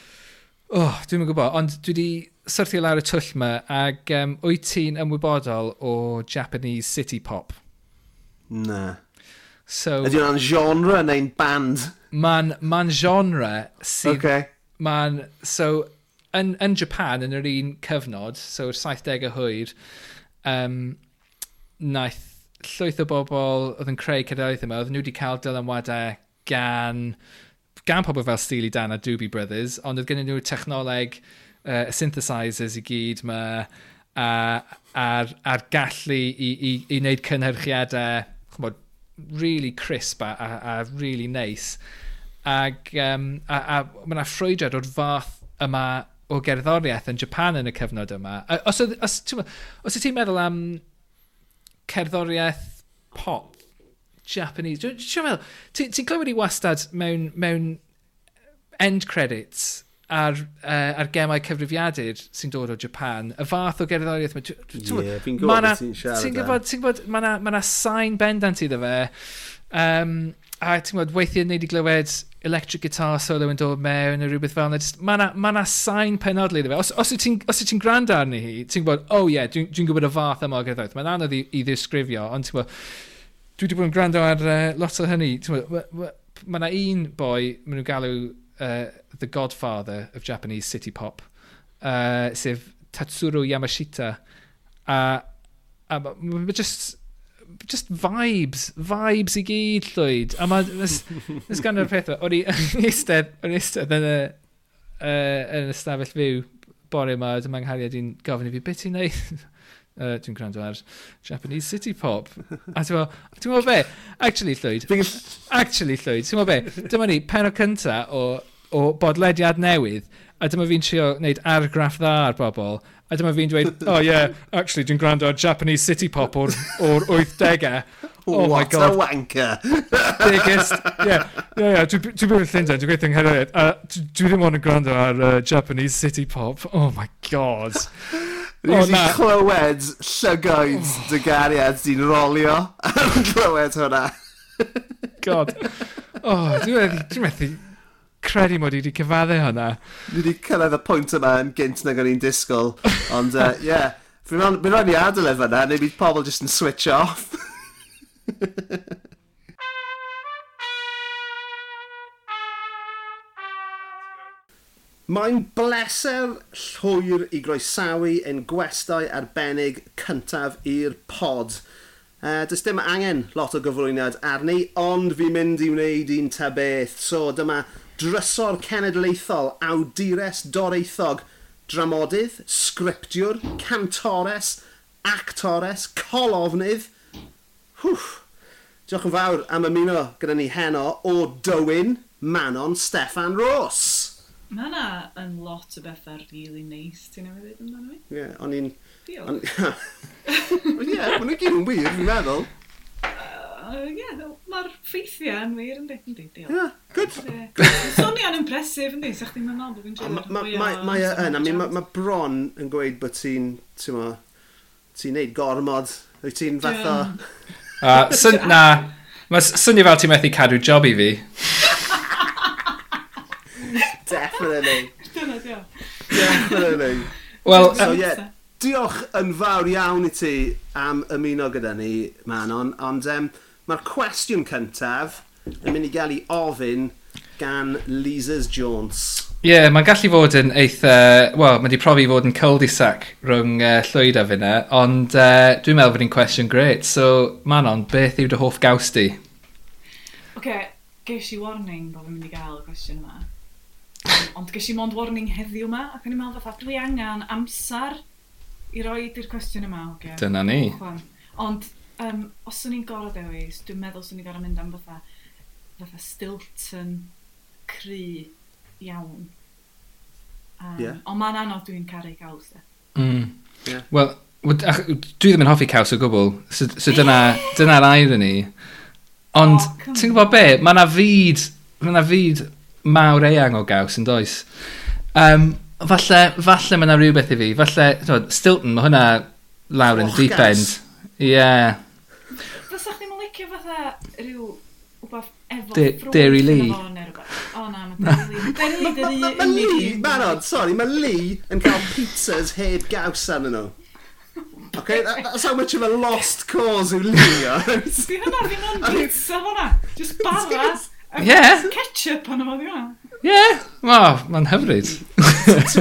Oh, dwi'n yn gwybod, ond dwi wedi syrthio lawr y twll yma ac um, wyt ti'n ymwybodol o Japanese city pop? Na. So, Ydy hwnna'n genre neu'n band? Mae'n ma, genre sydd... Okay. Mae'n... So, yn, yn Japan, yn yr un cyfnod, so'r 70au hwyr, um, naeth llwyth o bobl oedd yn creu cyda'oedd yma, oedd nhw wedi cael dylanwadau gan gan pobl fel Steely Dan a Doobie Brothers, ond oedd gen nhw technoleg uh, synthesizers i gyd ma, a, a'r, ar gallu i, i, i wneud cynhyrchiadau chymod, really crisp a, a, a really nice. Ac um, a, a, mae yna ffrwydrad o'r fath yma o gerddoriaeth yn Japan yn y cyfnod yma. Os, os, os, os ti'n meddwl am cerddoriaeth pop, Japanese. Dwi'n meddwl, ti'n ti clywed i wastad mewn, mewn end credits ar, uh, ar gemau cyfrifiadur sy'n dod o Japan, y fath o gerddoriaeth mae... Ie, fi'n gwybod beth ti'n siarad. Ti'n gwybod, ti'n gwybod, mae yna ma sain bendant iddo fe. Um, a ti'n gwybod, weithiau ni i glywed electric guitar solo yn dod mewn neu rhywbeth fel yna. Mae yna ma sain penodol iddo fe. Os, os ti'n ti gwrando arni hi, ti'n gwybod, oh ie, yeah, dwi'n dwi gwybod y fath yma o gerddoriaeth. Mae'n anodd i, i ddisgrifio, ond ti'n gwybod, dwi wedi bod yn gwrando ar uh, lot o hynny. Mae yna un boi, maen nhw'n galw uh, The Godfather of Japanese City Pop, uh, sef Tatsuro Yamashita. A, a mae just just vibes, vibes i gyd llwyd. A mae, nes gan o'r peth, o'n i eistedd, o'n i eistedd yn y, uh, yn y stafell fyw bore yma, dyma nghariad i'n gofyn i fi, beth i'n neud? uh, dwi'n gwrando ar Japanese City Pop. A ti'n meddwl ti'n meddwl be? Actually, Llwyd. actually, Llwyd. Ti'n meddwl be? Dyma ni, pen o cynta o, o bodlediad newydd. A dyma fi'n trio wneud argraff dda ar bobl. A dyma fi'n dweud, oh yeah, actually, dwi'n gwrando ar Japanese City Pop o'r, or 80au. Oh What my God. a wanker. Biggest. Yeah, yeah, yeah. Dwi'n byw yn Llundain, dwi'n gweithio yng Ngherwydd. A dwi ddim ond yn gwrando ar uh, Japanese City Pop. Oh my God. Rwy'n oh, clywed llygoed dy gariad sy'n rolio ar clywed hwnna. God. Oh, dwi'n meddwl, dwi'n meddwl, credu mod i wedi cyfaddu hwnna. Dwi wedi cyrraedd y pwynt yma yn gynt nag o'n i'n disgwyl. Ond, ie, uh, yeah, fi'n rhaid i adael efo yna, neu bydd pobl jyst yn switch off. Mae'n bleser llwyr i groesawu yn gwestau arbennig cyntaf i'r pod. Uh, does dim angen lot o gyflwyniad arni, ond fi'n mynd i wneud un ta beth. So dyma drysor cenedlaethol, awdures doreithog, dramodydd, sgriptiwr, cantores, actores, colofnydd. Hwff! Diolch yn fawr am ymuno gyda ni heno o Dywyn Manon Steffan Ross. Mae yna yn lot o bethau really nice ti'n ei ddweud amdano fi. Ie, yeah, o'n i'n... Diolch. Ie, maen nhw gyd yn wir, fi'n meddwl. Ie, mae'r ffeithiau yn wir yn dweud, ynddi, diolch. Ie, good. Sonia'n impresif, ynddi, sa'ch ti'n meddwl bod fi'n trwy'r Mae e yn, mae bron yn gweud bod ti'n, ti'n mo, ti'n neud gormod, wyt ti'n fath fatha... Na, mae syni fel ti'n methu cadw job i fi. Definitely. Dyna, diolch. Definitely. Wel, so, uh, yeah, diolch yn fawr iawn i ti am ymuno gyda ni, Manon, ond um, mae'r cwestiwn cyntaf yn mynd i gael ei ofyn gan Lises Jones. Ie, yeah, mae'n gallu fod yn eitha... Wel, mae wedi profi fod yn cul-de-sac rhwng uh, llwyd a fyna, ond uh, dwi'n meddwl bod hi'n cwestiwn great. So, Manon, beth yw dy hoff gaws di? Oce, okay, ges i warning bod fi'n mynd i gael y cwestiwn yma. Ond ges i mond warning heddiw yma, ac o'n i'n meddwl fatha, dwi angen amser i roi i'r cwestiwn yma. Okay. Dyna ni. Chwan. Ond um, os o'n i'n gorau dewis, dwi'n meddwl os o'n i'n gorau mynd am fatha, fatha Stilton cry iawn. Um, yeah. Ond mae'n anodd dwi'n caru caws. Mm. Yeah. Wel, dwi ddim yn hoffi caws o gwbl, so, so dyna'r dyna, dyna irony. Ond, oh, ti'n gwybod be, mae yna fyd, mae yna fyd mawr eang o gaws yn does. Um, falle, falle mae yna rhywbeth i fi. Falle, tywed, Stilton, mae hwnna lawr yn deep end. Ie. Yeah. Fysa'ch ddim licio fatha rhyw wbath efo De Derry Lee. O, na, mae Derry Lee. Derry Lee, Mae Lee, barod, sorry, mae Lee yn cael pizzas heb gaws arnyn nhw. Okay, that, that's how much of a lost cause yw Lee. Di hynna ddim yn pizza hwnna. Just barra. Ie. Ketchup ond yma ddiwna. Ie. Mae'n hyfryd.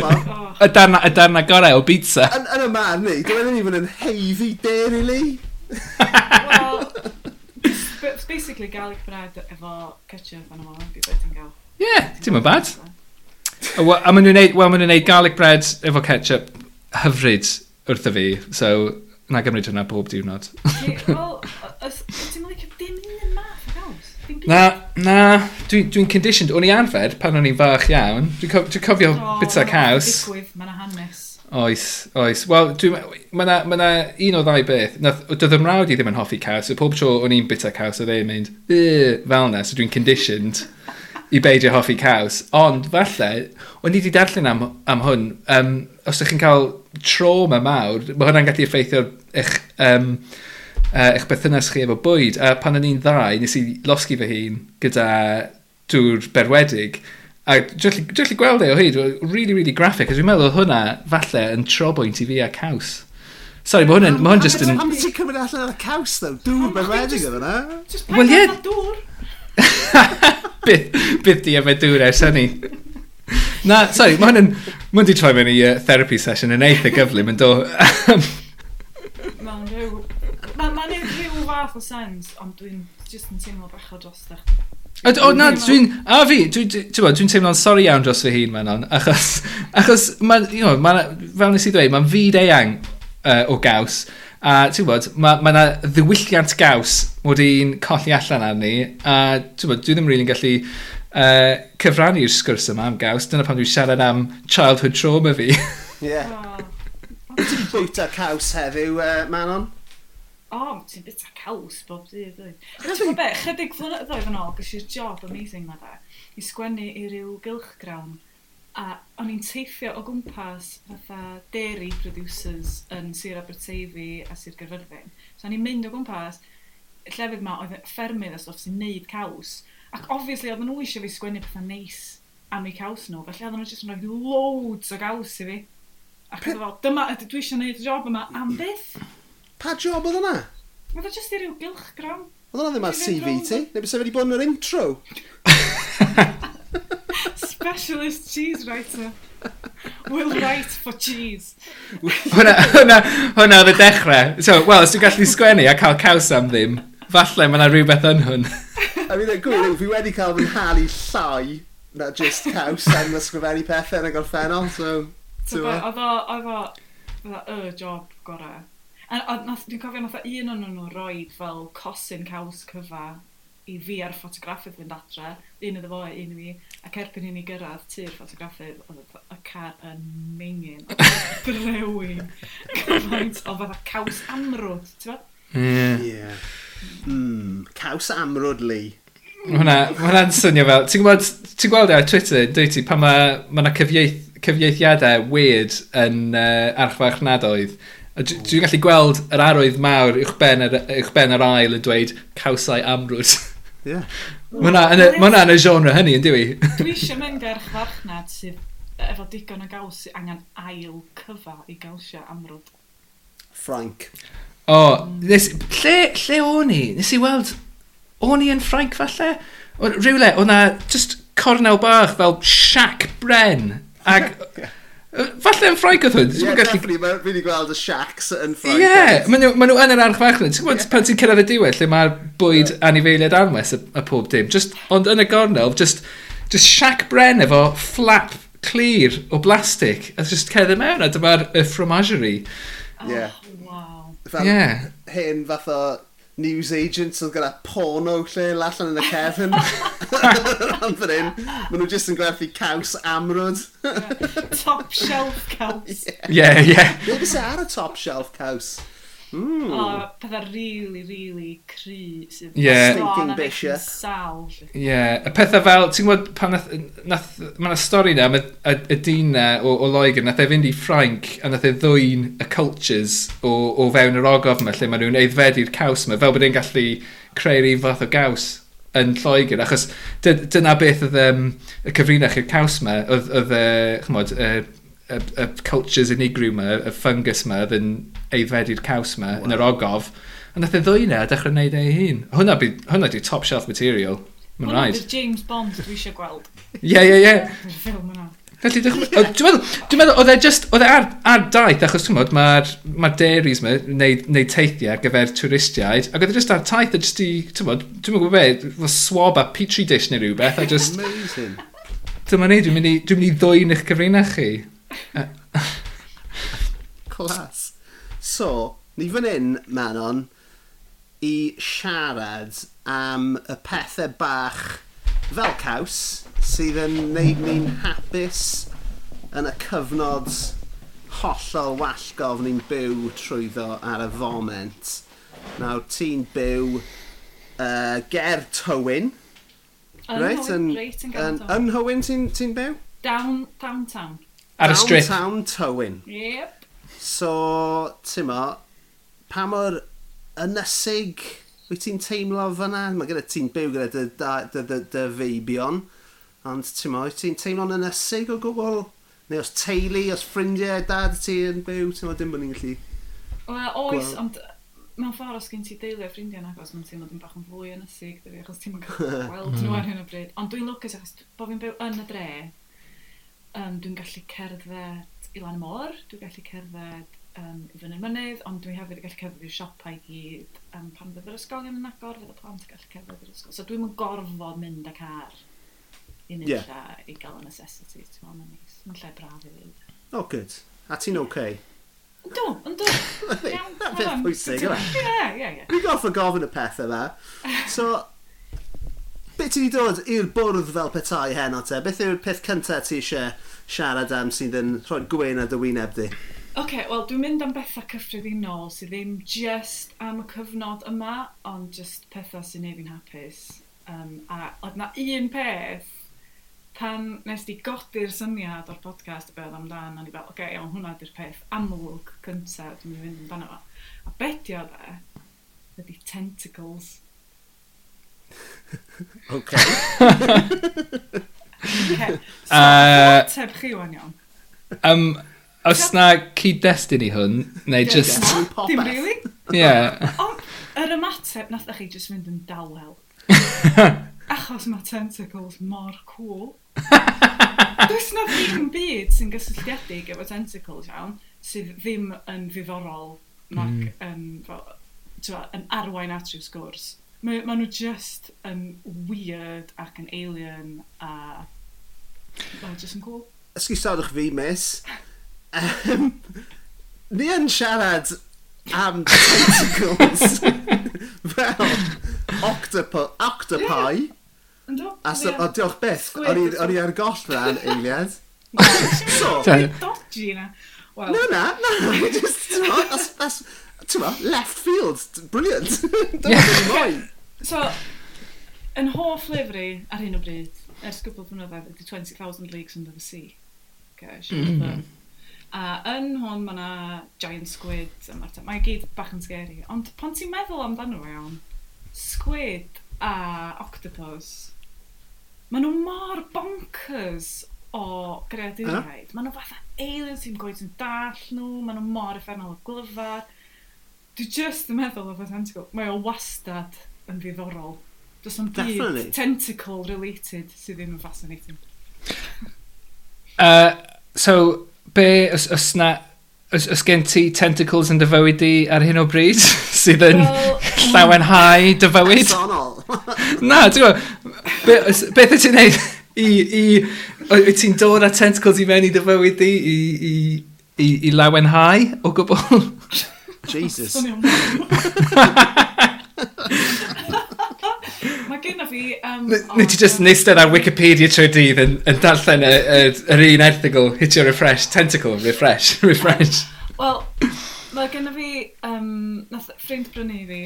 Oh. Y darna, y darna gorau o pizza. Yn, yn y man ni, dwi'n mynd i fod yn heiddi deri li. Wel, basically garlic bread efo ketchup ond yma, beth ti'n gael. Ie, ti'n mynd bad. A maen nhw'n neud, well, maen nhw'n neud garlic bread efo ketchup hyfryd wrtho fi, so na gymryd hwnna bob diwrnod. Wel, ti'n mynd Na, na, dwi'n dwi conditioned. O'n i arfer pan o'n i'n fach iawn. Dwi'n co dwi cofio oh, bita caws. Digwydd, mae'n yna hanes. Oes, oes. Wel, mae yna ma un o ddau beth. Doedd ym mrawd i ddim yn hoffi caws. Y pob tro o'n i'n bita caws, oedd e'n mynd, fel na, so dwi'n conditioned i beidio hoffi caws. Ond, falle, o'n i wedi darllen am, am hwn, um, os ydych chi'n cael trauma mawr, mae hwnna'n gallu effeithio eich... Um, uh, eich berthynas chi efo bwyd. A pan o'n i'n ddau, nes i losgi fy hun gyda dŵr berwedig. A dwi'n gallu gweld e o hyd, really, really graphic, a dwi'n meddwl hwnna falle yn trobwynt i fi a caws. Sorry, mae hwnna'n... Mae hwnna'n just yn... Am ti'n cymryd allan o'r caws, ddo? Dŵr berwedig oedd hwnna? Wel, ie. Dŵr. Bydd di efo dŵr ers hynny. Na, sorry, mae hwn yn... Mae hwn di troi mewn i uh, therapy session yn eitha gyflym yn do. Mae'n rhyw fath o sens, ond dwi'n just yn teimlo bach o dros ddech. O, o na, dwi'n, a fi, dwi'n dwi, dwi, dwi teimlo'n sori iawn dros fy hun mewn achos, achos ma, you know, ma, fel nes i ddweud, mae'n fyd eang uh, o gaws, a ti'n bod, mae ma yna ddiwylliant gaws mod i'n colli allan arni, a ti'n bod, dwi ddim rili'n really gallu uh, cyfrannu'r sgwrs yma am gaws, dyna pan dwi'n siarad am childhood trauma fi. Ie. Yeah. Ti'n bwyta caws heddiw, uh, Manon? o, oh, ti'n bita caws bob dydd, dwi. Ti'n gwybod be, chydig flynyddoedd yn ôl, gysi job amazing ma da, i sgwennu i ryw gylchgrawn, a o'n i'n teithio o gwmpas fatha dairy producers yn Sir Aberteifi a Sir Gyrfyrddin. So o'n i'n mynd o gwmpas, llefydd ma oedd ffermydd a stwff sy'n neud caws, ac obviously oedden nhw eisiau fi sgwennu pethau neis am eu caws nhw, felly oedden nhw jyst yn rhoi loads o gaws i fi. Ac oedd fel, dyma, dwi eisiau gwneud y job yma am beth? Pa job oedd hwnna? Oedd o jyst i ryw gylch. Oedd hwnna ddim ar CV ti? Neu bys wedi bod yn yr intro? Specialist cheese writer. Will write for cheese. hwna, hwna, hwna oedd y dechrau. So, wel, os dwi'n gallu sgwennu a cael caws am ddim, falle mae yna rhywbeth yn hwn. I mean, gwir, fi wedi cael fy nhalu llai na just caws am ysgrifennu pethau yn y gorffennol, so... Oedd o, oedd o, y job gorau A, a nath, dwi'n cofio nath un o'n nhw roed fel cosyn caws cyfa i fi ar ffotograffydd fynd adre, un iddo fo, un i fi, ac erbyn i ni gyrraedd tu'r ffotograffydd, oedd y car yn mingin, Brewin. cyfaint o fatha caws amrwd, ti'n fawr? Yeah. yeah. Mm, caws amrwd, Lee. Mae hwnna'n swnio fel... Ti'n gwybod, ti'n gweld e ar Twitter, dwi ti, pan mae ma yna cyfieith, cyfieithiadau weird yn uh, archfarchnadoedd, Dwi'n gallu gweld yr arwydd mawr uwch ben, ar, uwch ben ar ail yn dweud cawsau amrwyd. Ie. Yeah. Mae hwnna yn y genre hynny, yn diwy. dwi eisiau mynd ar chfarchnad sydd efo digon o gaws angen ail cyfa i gawsio amrwyd. Frank. O, oh, nes, lle, lle o'n i? Nes i weld, o'n i yn Frank falle? Rhywle, o'na just cornel bach fel Shack Bren. Ag... Falle yn Ffrainc oedd hwn. Ie, yeah, gallu... definitely. Mae wedi gweld y shacks yn Ffrainc. Ie, yeah, maen nhw, ma nhw yn yr arch fach Ti'n gwybod Pan ti'n cyrraedd y diwedd lle mae'r bwyd yeah. anifeiliad anwes y, y pob dim. Just, ond yn y gornel, just, just shac bren efo flap clir o blastig. A just cedd mewn a dyma'r fromagerie. Oh, yeah. wow. Fel, yeah. Hen fath o news agents oedd gyda porno lle allan yn y cefn. Rhan fan hyn, maen nhw jyst yn gwerthu caws amrwd. top shelf caws. Ie, yeah. ie. Yeah, yeah. Ar y top shelf caws? Mm. O, pethau really, really cry sydd yeah. sôn am eich sal. Ie, y pethau fel, ti'n gwybod pan nath, nath, mae yna stori na, y, y, y dyn na o, o Loegr, nath e fynd i Ffrainc a nath e ddwy'n y cultures o, o fewn yr ogof yma, lle mae nhw'n eiddfedu'r caws yma, fel bod e'n gallu creu'r un fath o gaws yn Lloegr, achos dyna beth oedd um, y cyfrinach i'r caws yma, oedd, oedd uh, chymod, uh, y, y cultures unigryw yma, y fungus yma, oedd yn aeddfedu'r caws yma wow. yn yr ogof. A nath e ddwy na, dechrau gwneud ei hun. Hwna, by, hwna di top shelf material. Mae'n rhaid. Hwna James Bond dwi eisiau gweld. Ie, ie, ie. Ffilm yna. Felly, dwi'n meddwl, dwi'n meddwl, oedd e just, oedd e ar, ar daith, achos ti'n meddwl, mae'r ma dairies yma, neu, neu teithiau ar gyfer twristiaid, ac oedd e just ar taith, a just i, ti'n meddwl, dwi'n meddwl be, fel swab a petri dish neu rhywbeth, a just... Amazing. Dyma ni, dwi'n mynd i, dwi mynd i ddwy'n eich cyfrinach chi. Clas. So, ni fan hyn, Manon, i siarad am y pethau bach fel caws sydd yn neud ni'n hapus yn y cyfnod hollol wallgof ni'n byw trwyddo ar y foment. Nawr, ti'n byw uh, ger Tywyn. Reit, yn, yn, yn Hywyn ti'n ti byw? Down, downtown. Ar y strip. Downtown Tywyn. Yep. So, ti'n mo, pa mor ynysig wyt ti'n teimlo fyna? Mae gyda ti'n byw gyda dy, dy, dy, dy feibion. Ond ti'n mo, wyt ti'n teimlo'n ynysig o gwbl? Neu os teulu, os ffrindiau, dad ti yn byw, ti'n mo, dim bod ni'n gallu... Wel, oes, ond mewn ffordd os gen ti deulu o ffrindiau yn agos, mae'n teimlo dim bach yn fwy yn ysig, dyfu, achos ti'n gweld nhw ar hmm. hyn o bryd. Ond dwi'n lwcus achos bod fi'n byw yn y dre, um, dwi'n gallu cerdded i lan y môr, dwi'n gallu cerdded um, i fyny'r mynydd, ond dwi hefyd yn gallu cerdded i'r siopau i gyd um, pan fydd yr ysgol yn agor, fydd y plant yn gallu cerdded i'r ysgol. So dwi'n gorfod mynd â car i nid yeah. lla i gael y necessity, ti'n meddwl, mae'n neis. Mae'n lle braf i fyd. Oh, good. A ti'n oce? okay? Yndw, yndw. Iawn. Beth pwysig yna. Ie, ie, ie. Dwi'n goffa gofyn y pethau yma. So, Be ti wedi dod i'r bwrdd fel petai hen o te? Beth yw'r peth cyntaf ti eisiau siarad am sydd yn rhoi gwein ar dy wyneb di? Oce, okay, wel dwi'n mynd am bethau cyffredinol sydd ddim just am y cyfnod yma, ond just pethau sy'n neud fi'n hapus. Um, a oedd na un peth pan nes di godi'r syniad o'r podcast y beth amdan, o'n i fel, oce, okay, iawn, hwnna di'r peth amlwg cyntaf, dwi'n mynd amdano fo. A bedio de, ydy tentacles. OK. okay. So, uh, chi wan iawn. Um, os na cyd-destun i hwn, neu just... Dim really? Ie. Ond, yr ymateb, nath chi just mynd yn dawel. Achos mae tentacles mor cool. Does na ddim byd sy'n gysylltiedig efo tentacles iawn, sydd ddim yn ddiddorol nac mm. um, fel, yn arwain at rhyw sgwrs. Mae ma nhw just yn weird ac yn alien a... Mae'n just yn cool. Ysgusodwch fi, miss. Um, ni yn siarad am tentacles fel octopi. octopi. Yeah. A so, o, diolch beth, o'n i ar goll rhan, Eiliad. so, dodgy na. Well. No, na, na, just, that's, that's, left field, brilliant. Don't yeah. So, yn hoff lyfru ar hyn o bryd, ers gwbl blynyddoedd, ydy 20,000 Leagues Under the Sea. Okay, mm. Mm-hmm. A yn hwn mae yna giant squid, mae gyd bach yn scary. Ond pan ti'n meddwl amdano fe iawn, squid a octopus, maen nhw mor bonkers o greaduriaid. Ah. Maen nhw fatha aliens sy'n gweud yn dall nhw, maen nhw mor effernol o glyfar. Dwi just yn meddwl o Fantastico, mae o wastad yn ddiddorol. Does am byd tentacle related sydd ddim yn fascinating. uh, so, be os, os na... Os, os gen ti tentacles yn dy fywyd di ar hyn o bryd, sydd yn well, mm. llawenhau dy fywyd? Personol. na, ti'n gwybod, be, beth be ti'n neud i... i Wyt ti'n dod â tentacles i mewn i dy fywyd di i, i, i, i lawenhau o gwbl? Jesus gynna fi... Um, Nid ti just nistedd ar Wikipedia trwy dydd yn, yn darllen yr un erthigol, hitio refresh, tentacle, refresh, refresh. Wel, mae gynna fi... Um, nath ffrind brynu fi,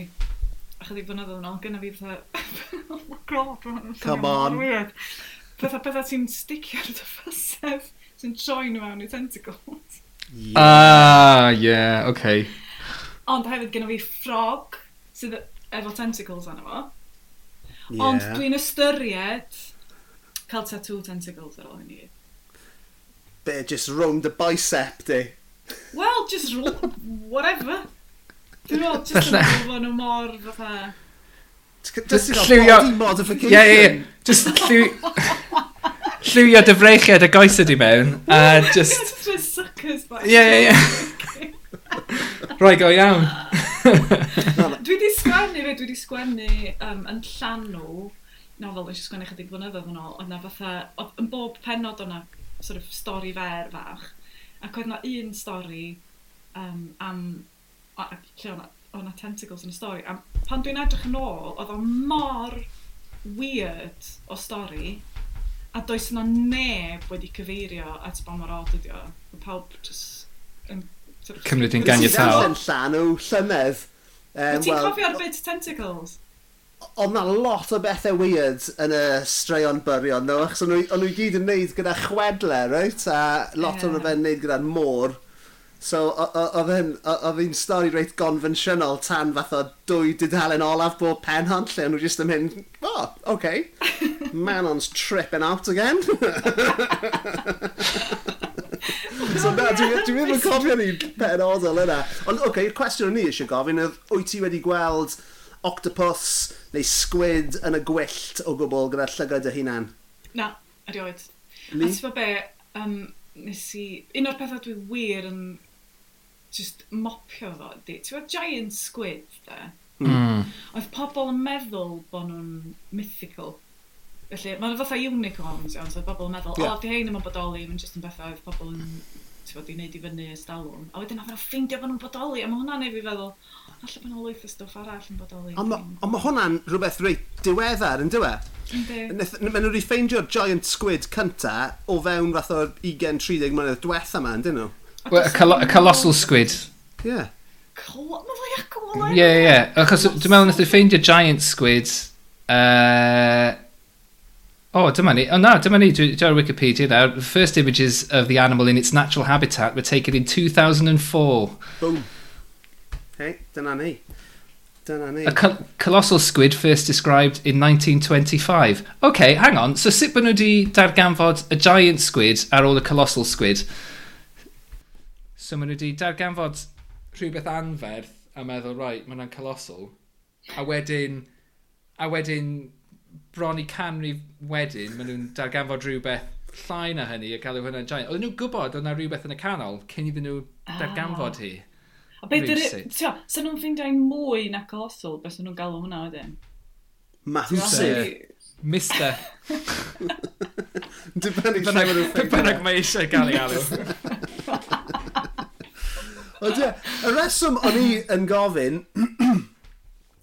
ychydig blynyddoedd yn ôl, gynna fi fatha... oh my god, Come on. Weird. Fatha bydda ti'n sticio ar dy ffasef, sy'n troi nhw mewn i tentacles. Ah, yeah, okay. Ond hefyd gynna fi ffrog, sydd e-, efo tentacles arno fo. Yeah. Ond dwi'n ystyried cael tattoo tentacles ar ôl hynny. Be, just round the bicep di? Well, just whatever. Dwi'n meddwl, just yn gwybod nhw mor fatha... Just llywio... Body modification. Yeah, yeah, ie. Just lliwio... llywio dyfreichiad y goesod i mewn. A just... just suckers back. Yeah, yeah, yeah. Roi go iawn. dwi wedi sgwennu, dwi wedi sgwennu um, yn llanw nofel nes i sgwennu chydig flynyddoedd yn ôl, oedd na fatha, oedd yn bob penod o'na sort of stori fer fach, ac oedd na un stori um, am, o, lle o'na, o'na tentacles yn y stori, a pan dwi'n edrych yn ôl, oedd o mor weird o stori, a does yna neb wedi cyfeirio at ba mor odd ydi o. Mae pawb just cymryd yn ganiataol. Ti'n llan o llynedd. Um, Wyt ti'n cofio'r bit tentacles? Ond na lot o bethau weird yn y straeon byrion, no, achos o'n nhw gyd yn neud gyda chwedle, right? A lot yeah. o'n nhw'n neud gyda môr. So, oedd hi'n stori reit gonfensiynol tan fath o dwy dudalen olaf bob penhant lle, o'n nhw jyst yn mynd, oh, okay, Manon's tripping out again. So na, dwi dwi ddim yn cofio'r un penodol yna. Ond, oce, okay, cwestiwn ni eisiau gofyn oedd wyt ti wedi gweld octopus neu squid yn y gwyllt o gwbl gyda llygad y hunan? Na, erioed. Ni? A ti'n fawr be, um, nes i... Un o'r pethau dwi wir yn just mopio fo, di. Ti'n fawr giant squid, de? Mm. Oedd pobl yn meddwl bod nhw'n mythical. Felly, mae'n fatha unicorns, iawn, so oedd pobl yn meddwl, yeah. o, di hein yn bodoli, mae'n just yn bethau oedd pobl yn fod i wneud i fyny ystalwm. A wedyn oedd nhw'n ffeindio bod nhw'n bodoli, a mae hwnna'n ei fi feddwl, allai bod nhw'n lwyth o stwff arall yn bodoli. Ond ma, on mae hwnna'n rhywbeth reit diweddar, yn diwedd? Yndi. Mae nhw'n ffeindio'r giant squid cynta o fewn fath o'r 20-30 mlynedd diwetha yma, dyn nhw? Well, a, col a colossal squid. Ie. Yeah. Mae fwy ac o Ie, ie. Achos dwi'n meddwl nath ffeindio giant squid... Uh, Oh, dyma ni. Oh, no, dyma ni. Dwi ar Wikipedia now. The first images of the animal in its natural habitat were taken in 2004. Boom. Hey, dyna ni. Dyna ni. A col colossal squid first described in 1925. OK, hang on. So sut bod nhw wedi darganfod a giant squid ar ôl y colossal squid? So maen nhw wedi darganfod rhywbeth anferth a meddwl, right, mae hwnna'n colossal. A wedyn... A wedyn bron i canrif wedyn, maen nhw'n darganfod rhywbeth llai na hynny a galw hwnna'n giant. Oedden nhw'n gwybod oedd na rhywbeth yn y canol cyn iddyn nhw ah. darganfod hi. A beth ydych Tio, sy'n nhw'n ffeindiau'n mwy na colossal beth sy'n nhw'n galw hwnna wedyn? Massive. Mister. Dibynnu lle maen nhw'n ffeindio. Bynnag mae eisiau gael ei alw. Ond ie, y reswm o'n i yn gofyn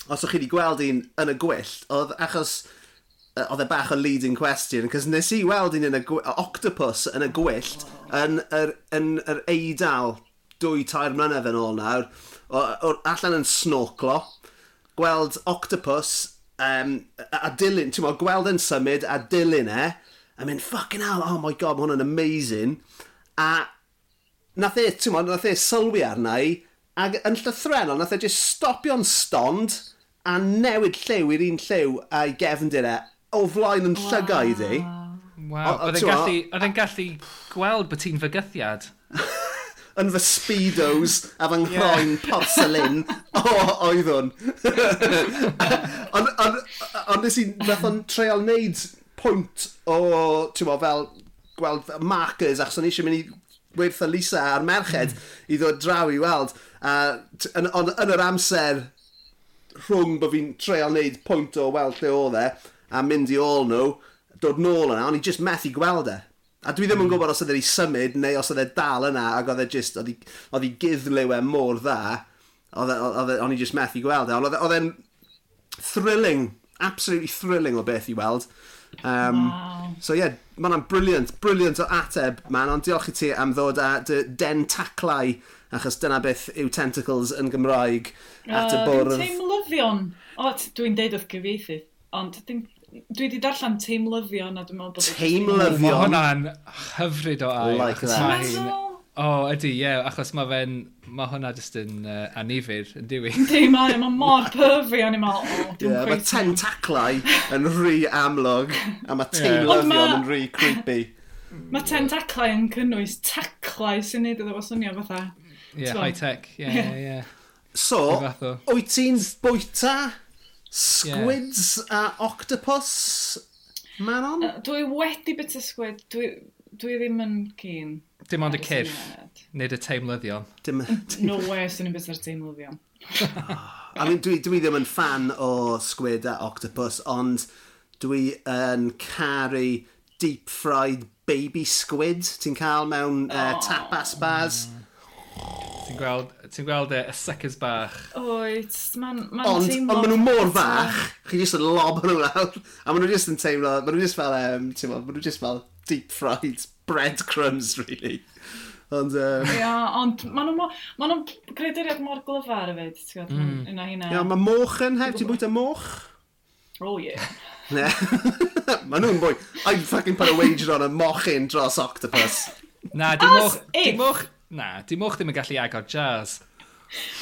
os o'ch chi wedi gweld un yn y gwyllt, oedd achos oedd e bach o leading question, cos nes i weld un yn y octopus yn y gwyllt yn yr, yn yr eidal dwy tair mlynedd yn ôl nawr, o, o, allan yn snorklo, gweld octopus um, a, a dilyn, ti'n mo, gweld yn symud a dilyn e, a mynd, fucking hell, oh my god, mae hwn yn amazing. A nath e, ti'n mo, nath e sylwi arna i, ac yn llythrenol, nath e just stopio'n stond, a newid lliw i'r un lliw a'i gefndir e o flaen yn llygau iddi. Wow, oedd e'n gallu, a... gallu gweld bod ti'n fygythiad. yn fy speedos a fy nghroen yeah. porselin. o, oedd hwn. Ond nes i, nath o'n treol neud pwynt o, ti'n mo, fel gweld markers achos o'n eisiau mynd i werthu Lisa a'r merched mm. i ddod draw i weld. Uh, yn, yn, yn yr amser rhwng bod fi'n treol wneud pwynt o weld lle oedd e, a mynd i ôl nhw, dod nôl yna, ond i just methu gweld e. A dwi ddim yn hmm. gwybod os oedd e'n symud, neu os oedd e dal yna, ac oedd e just, oedd i giddlew e mor dda, e, e, o'n i just methu gweld e. Ond e, oedd e'n thrilling, absolutely thrilling o beth i weld. Um, wow. So ie, yeah, mae'n briliant, briliant o ateb, man, ond diolch i ti am ddod â dy dentaclau achos dyna beth yw tentacles yn Gymraeg at y bwrdd. Uh, teimlyddion. O, dwi'n deud wrth gyfieithu, ond dwi wedi darllen teimlyddion a dwi'n meddwl bod... Teimlyddion? Mae hwnna'n hyfryd o ai. Like that. O, ydy, ie, yeah, achos mae fe'n... Mae hwnna jyst yn uh, anifir, yn diwy. Ydy, mae ma mor perfi, o'n i'n meddwl, o, dwi'n yeah, Mae tentaclau yn rhy amlwg, a mae teimlyddion yeah. yn rhy creepy. Mae tentaclau yn cynnwys taclau sy'n neud iddo fo swnio fatha Yeah, so, high tech. Yeah, yeah, yeah. So, wyt ti'n bwyta squids yeah. a octopus, Manon? Uh, dwi wedi bit o squid. Dwi, dwi ddim yn keen. Dim ond y cyff, nid y teimlyddion. Dim... no way, sy'n bit o'r teimlyddion. Ah, I mean, dwi, dwi ddim yn fan o squid a octopus, ond dwi yn caru deep fried baby squid ti'n cael mewn uh, tapas bars. Mm. Ti'n gweld, ti'n gweld e, y suckers bach. Oed, mae'n ma Ond, teimlo... Ond maen nhw mor fach, chi jyst yn lob nhw lawr. A maen nhw jyst yn teimlo, maen nhw jyst fel, um, ti'n gweld, maen nhw jyst fel deep fried breadcrumbs, really. Ond... Um... Ia, ond maen nhw, maen nhw'n creaduriad mor glyfar hefyd, ti'n gweld, mm. yna hynna. Ia, mae moch yn heb, ti'n bwyta moch? Oh, yeah. Ne. maen nhw'n bwy. I'd fucking put a wager on a moch in dros octopus. Na, dim moch... Dim moch na, dim o'ch ddim yn gallu agor jazz.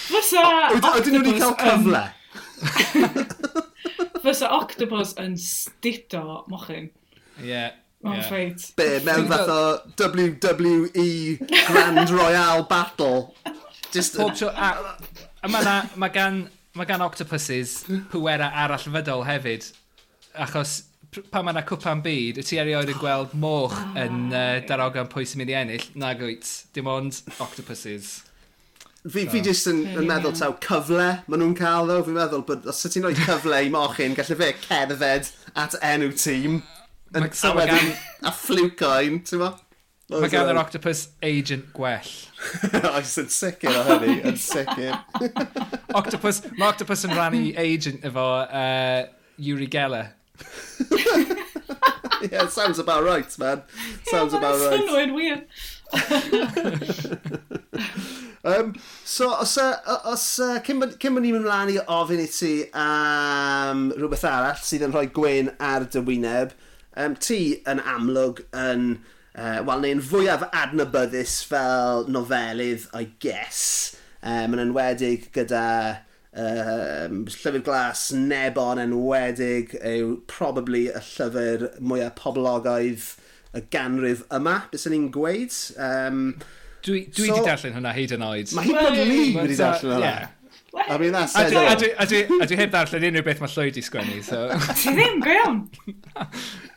Fysa... Oedden nhw wedi cael cyfle? Fysa octopus yn stido mochyn. Ie. Yeah. Mae'n yeah. ffeit. Be, mewn fath o WWE Grand Royale Battle. Just Pob tro, a, a mae ma gan, ma gan octopuses pwera arall fydol hefyd. Achos pan mae yna cwpan byd, wyt ti erioed yn gweld moch oh yn uh, darogan pwy sy'n mynd i ennill? Nag wyt, dim ond octopuses. Fi, so. fi jyst yn, yn meddwl taw cyfle maen nhw'n cael ddo. Fi'n meddwl bod os ti'n rhoi cyfle i mochyn, gallu fe cerdded at enw tîm. Yn, so a wedyn, a ffliwcoen, ti'n fo? Mae gan yr octopus agent gwell. Oes yn sicr o hynny, yn sicr. octopus, mae octopus yn rannu agent efo uh, Yuri Geller. yeah, sounds about right, man. Sounds yeah, about right. Synnwyr wir. um, so, os, uh, os uh, cyn bod ni'n mynd mlaen i ofyn i ti am um, rhywbeth arall sydd yn rhoi gwein ar dy wyneb, um, ti yn amlwg yn, uh, wel, neu'n fwyaf adnabyddus fel nofelydd, I guess, um, yn enwedig gyda um, llyfr glas nebon enwedig yw probably y llyfr mwyaf poblogaidd y ganrif yma, bys ni'n gweud. Um, dwi dwi so, di darllen hwnna hyd yn oed. Mae hyd yn oed ni wedi darllen hwnna. Yeah. I mean, that's said a, a, a, a, a dwi heb darllen unrhyw beth mae Llywyd i sgwennu, so... Ti ddim, go iawn!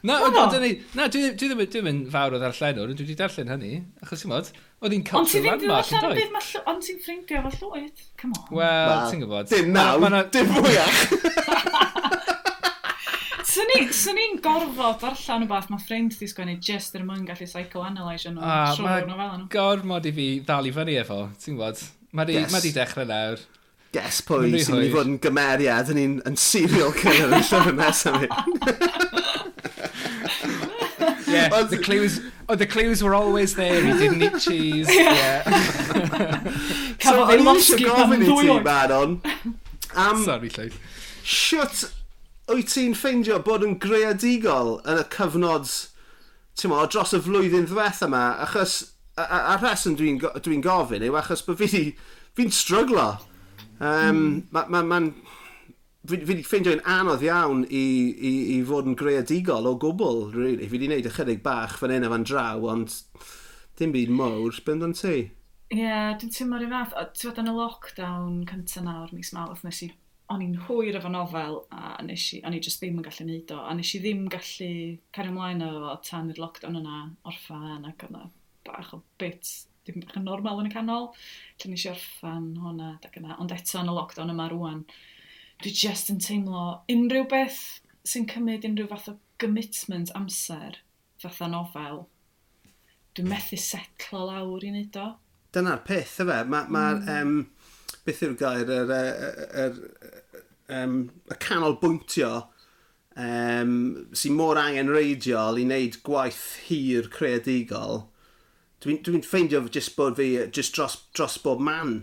Na, dwi ddim, dwi ddim yn fawr o ddarllenwr, dwi wedi darllen hynny, achos ti'n modd, oedd hi'n cultural landmark yn dweud. Ond ti'n ffrindio efo Llywyd, come on. Wel, ti'n gwybod. Dim naw, dim fwyach! Swn i'n gorfod darllen beth mae ffrind di sgwennu just er mwyn gallu psychoanalyse nhw. Ah, mae gormod i fi ddal i fyny efo, ti'n gwybod. Mae di, yes. ma di dechrau nawr. Guess pwy sy'n mynd i fod yn gymeriad yn un yn serial killer yn llyfr nesaf mi. yeah, Ond... the clues, oh, the clues were always there, he didn't eat cheese. Yeah. yeah. so, o'n i eisiau gofyn i ti, Manon, am... Sorry, Lleid. Siwt, wyt ti'n ffeindio bod yn greadigol yn y cyfnod, ti'n mo, dros y flwyddyn ddweth yma, achos, a, a, a rheswm dwi'n dwi, n, gofyn yw achos bod fi fi'n stryglo Um, mm. Mae'n... Ma, ma, ma fi wedi ffeindio'n anodd iawn i, i, i fod yn greadigol o gwbl, really. Fi wedi gwneud ychydig bach fan hyn a fan draw, ond dim byd mawr. Beth amdano ti? Ie, yeah, dwi'n teimlo rhyw fath. Ti'n fod yn y lockdown cyntaf nawr, mis mawrth, nes i... O'n i'n hwyr efo nofel, a nes i... O'n i just ddim yn gallu neud o, a nes i ddim gallu cario ymlaen efo tan i'r lockdown yna orffan ac yna bach o bits ddim bach yn normal yn y canol. Lle nes i orffan hwnna, ac yna. Ond eto yn y lockdown yma rwan, dwi just yn teimlo unrhyw beth sy'n cymryd unrhyw fath o commitment amser, fatha nofel, dwi'n methu setlo lawr i wneud o. Dyna'r peth, efe. Mae'r, ma, ma mm. um, beth yw'r gair, yr, e, e, yr, yr, um, y canolbwyntio um, sy'n mor angen reidiol i wneud gwaith hir creadigol Dwi'n dwi, ffeindio just bod fi just dros, dros bob man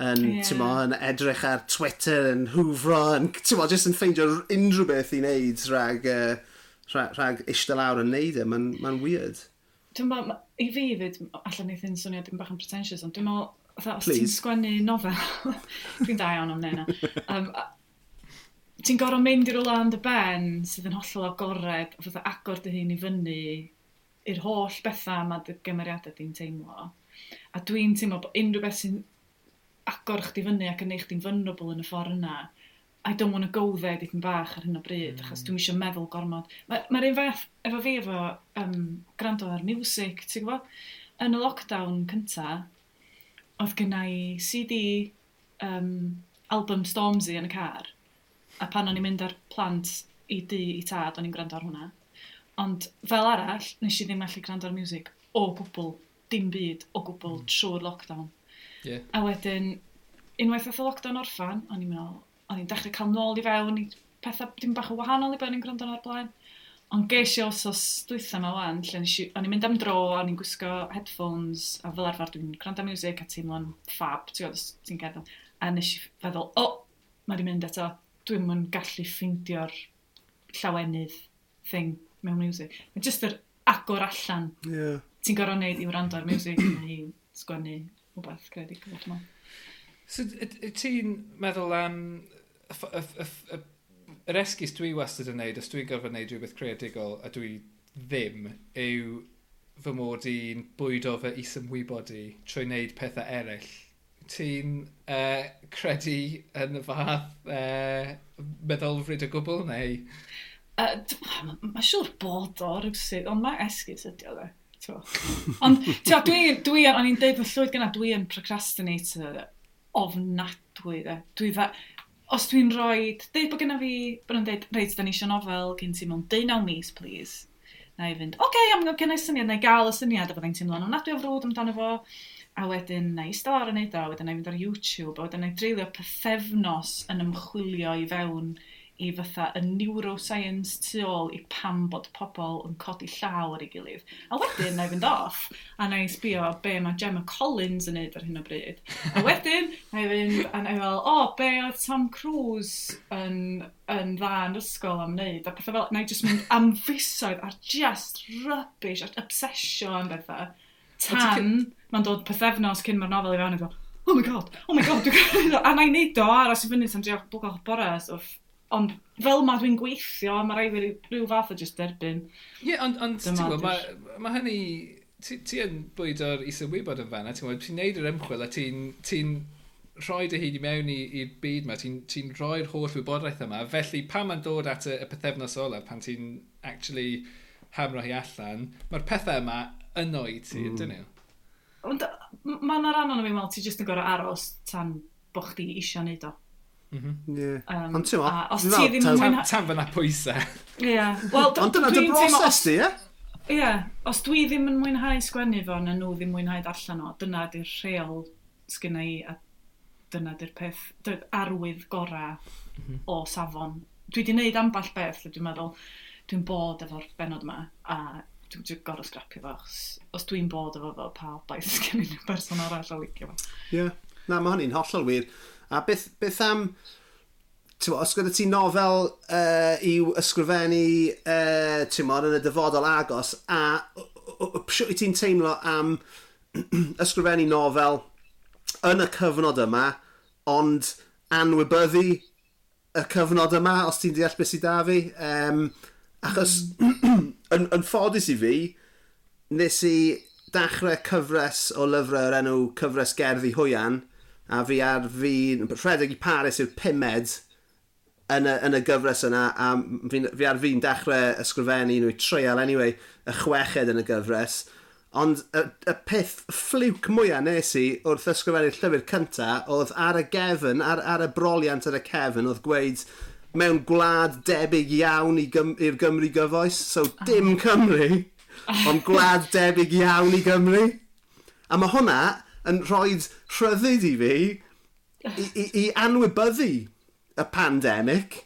yn, yeah. mo, yn edrych ar Twitter, yn hwfro, yn, mo, just yn ffeindio unrhyw beth i wneud rhag, uh, rhag, rhag eistedd lawr yn wneud e. Mae'n ma weird. Dwi'n meddwl, i fi fyd, allan eithaf yn swnio dim bach yn pretentious, ond dwi'n meddwl, os ti'n sgwennu nofel, dwi'n da iawn am nena, um, ti'n gorau mynd i'r wlad y ben sydd yn hollol agored, a fatha agor dy hun i fyny i'r holl bethau mae dy gymeriadau di'n teimlo. A dwi'n teimlo bod unrhyw beth sy'n agor chdi fyny ac yn neud chdi'n vulnerable yn y ffordd yna, I don't want to go there dipyn bach ar hyn o bryd, mm. achos dwi'n eisiau meddwl gormod. Mae'r ma, un fath efo fi efo um, gwrando ar music, ti'n gwybod? Yn y lockdown cynta, oedd gyna i CD um, album Stormzy yn y car, a pan o'n i'n mynd ar plant i di i tad, o'n i'n gwrando ar hwnna. Ond fel arall, nes i ddim allu gwrando ar music o gwbl, dim byd o gwbl mm. trwy'r lockdown. Yeah. A wedyn, unwaith oedd y lockdown orffan, o'n i'n meddwl, o'n i'n dechrau cael nôl i fewn i pethau dim bach o wahanol i ben i'n gwrando ar blaen. Ond ges i os os dwytha yma wan, lle o'n i'n mynd am dro, o'n i'n gwisgo headphones, a fel arfer dwi'n gwrando music a teimlo'n fab, ti'n gwybod, ti'n gadael. A nes i feddwl, o, oh, mae di mynd eto, dwi'n mynd gallu ffeindio'r llawenydd thing mewn music. Mae jyst yr agor allan. Yeah. Ti'n gorau wneud i wrando ar music neu i sgwennu rhywbeth credu. So, ti'n meddwl am yr esgus dwi wastad yn neud, os dwi'n gorfod neud rhywbeth creadigol a dwi ddim, yw fy mod i'n bwydo fy isymwybod i trwy wneud pethau eraill. Ti'n uh, credu yn y fath uh, meddylfryd o gwbl neu? Mae'n ma siŵr bod o rhywbeth, ond mae esgus ydi o dde. Ond dwi, dwi, o'n i'n deud yn llwyd gyna, dwi yn procrastinator ofnadwy dde. Dwi fa, os dwi'n rhoi, deud bod gyna fi, bod yn dweud, reit, da ni eisiau nofel gen ti mewn 19 mis, please. Na i fynd, oce, okay, am gyna i syniad, na i gael y syniad, a byddai'n teimlo'n ofnadwy o frwd amdano fo. A wedyn, na i star yn neud o, wedyn na i fynd ar YouTube, a wedyn na i dreulio pethefnos yn ymchwilio i fewn i fatha y neuroscience tu ôl i pam bod pobl yn codi llaw ar ei gilydd. A wedyn, na i fynd off, a na i sbio be mae Gemma Collins yn neud ar hyn o bryd. A wedyn, na i fynd, a na i fel, o, oh, be oedd Tom Cruise yn, yn dda yn ysgol am wneud, a pethau fel, na i just mynd am fusoedd ar just rubbish, ar obsession, bethau. Tan, mae'n dod pethefnos cyn mae'r nofel i fewn, i fel, oh my god, oh my god, dwi'n gwneud a na i neud o aros i fyny tan diolch bwgal bore, so Ond fel ma dwi'n gweithio, mae rhaid fi rhyw fath o just derbyn. Ie, yeah, ond, ond ti'n gwybod, mae ma hynny... Ti, ti yn bwydo'r isa wybod yn fanna, ti'n gwybod, ti'n neud yr ymchwil a ti'n ti rhoi dy hyd i mewn i'r byd yma, ti'n ti rhoi'r holl wybodaeth yma, felly pan mae'n dod at y, y pethefnos ola, pan ti'n actually hamro hi allan, mae'r pethau yma yn oed ti, mm. dyn nhw? Ond mae'n rhan o'n fi, Mel, ti jyst yn gorau aros tan bod chdi eisiau neud o. Mhm. Ond ti'n mo? Os ti ddim yn mwynhau... Tan fyna pwysau. Ie. Ond dyna dy broses di, ie? Ie. Os dwi ddim yn mwynhau sgwennu fo, na nhw ddim mwynhau darllen o, dyna di'r rheol sgynna i, a dyna di'r peth, dy'r arwydd gorau mhm. o safon. Dwi wedi wneud amball beth, dwi'n meddwl, dwi'n bod efo'r benod yma, a dwi'n dwi gorau scrapio fo, os, dwi'n bod efo fo, pa obaith sgennyn nhw person arall o licio fo. Ie. Na, mae hynny'n hollol wir. A beth, beth am... Ti'n os gyda ti nofel uh, i'w ysgrifennu uh, mod, yn y dyfodol agos, a siwt ti'n teimlo am ysgrifennu nofel yn y cyfnod yma, ond anwybyddu y cyfnod yma, os ti'n deall beth sydd da fi. Um, achos, yn, yn ffodus i fi, nes i dachrau cyfres o lyfrau o'r enw Cyfres Gerddi Hwyan, a fi ar fi'n rhedeg i Paris yw'r pumed yn y, yn y gyfres yna, a fi, fi ar fi'n dechrau ysgrifennu nhw i treial, anyway, y chweched yn y gyfres. Ond y, y peth ffliwc mwyaf nes i wrth ysgrifennu'r llyfr cynta oedd ar y gefn, ar, ar y broliant ar y cefn, oedd gweud mewn gwlad debyg iawn i'r Gym Gymru gyfoes, so dim oh. Cymru, ond gwlad debyg iawn i Gymru. A mae hwnna yn rhoi rhyddid i fi i, i, i anwybyddu y pandemig.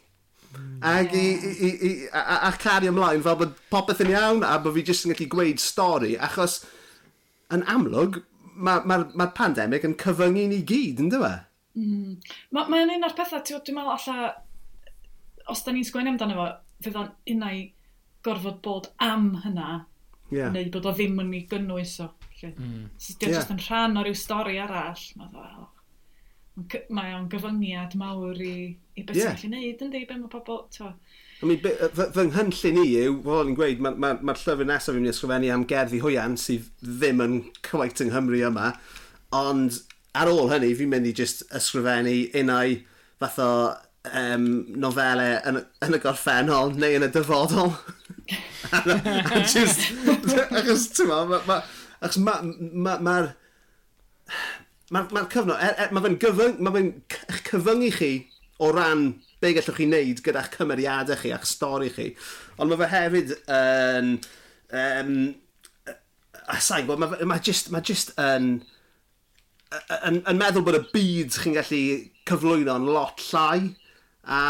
Ac i, i, i, a, a cario ymlaen fel bod popeth yn iawn a bod fi jyst yn gallu gweud stori achos yn amlwg mae'r ma, ma, ma pandemig yn cyfyngu ni gyd, yn fe? Mm. Mae'n ma un o'r pethau, dwi'n meddwl alla, os da ni'n sgwennu amdano fo, fydda'n unau gorfod bod am hynna, yeah. neu bod o ddim yn ei gynnwys o. Mm. Sut yeah. jyst yn rhan o ryw stori arall. Mae o'n gyfyngiad mawr i, i beth yeah. sy'n gallu neud, yndi, be mae pobl... To. I mean, fy, nghynllun i yw, fel o'n i'n gweud, mae'r ma, ma, llyfr nesaf fi'n mynd i ysgrifennu am gerddi hwyan sydd ddim yn cwait yng Nghymru yma, ond ar ôl hynny, fi'n mynd i just ysgrifennu unau fath o um, nofelau yn, yn y gorffennol neu yn y dyfodol. and, and just, achos, ti'n ma, ma, ma, Achos mae'r... Ma, ma, e, e, ma, ma cyfnod, er, er, mae fe'n gyfyng, ma cyfyngu chi o ran be gallwch chi wneud gyda'ch cymeriadau chi a'ch stori chi. Ond mae fe hefyd yn... Um, um, a sain mae ma just, ma just yn, yn, yn, meddwl bod y byd chi'n gallu cyflwyno'n lot llai. A...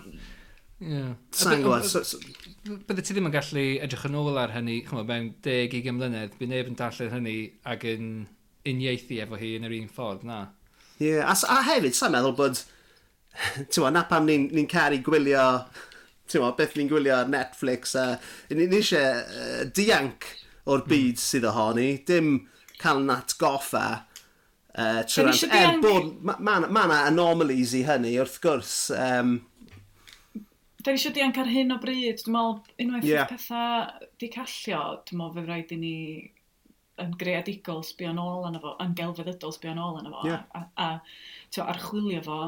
Mm. Yeah. Sain gwybod bydde ti ddim yn gallu edrych yn ôl ar hynny, chymod, mewn deg i gymlynedd, bydd neb yn darllen hynny ac yn uniaethu efo hi yn yr un ffordd, na. Ie, yeah, a, a hefyd, sa'n meddwl bod, ti'n na pam ni'n ni, caru gwylio, ti'n beth ni'n gwylio ar Netflix, a ni, ni eisiau uh, dianc o'r hmm. byd mm. sydd ohoni, dim cael nat goffa, uh, er bod, mae yna ma, ma anomalies i hynny, wrth gwrs, um, Da ni eisiau dianc ar hyn o bryd. Dwi'n meddwl, unwaith yeah. pethau di callio, dwi'n meddwl fe rhaid i ni yn greadigol sbio nôl yna fo, yn gelfeddydol sbio nôl yna fo, yeah. a, a a archwilio fo,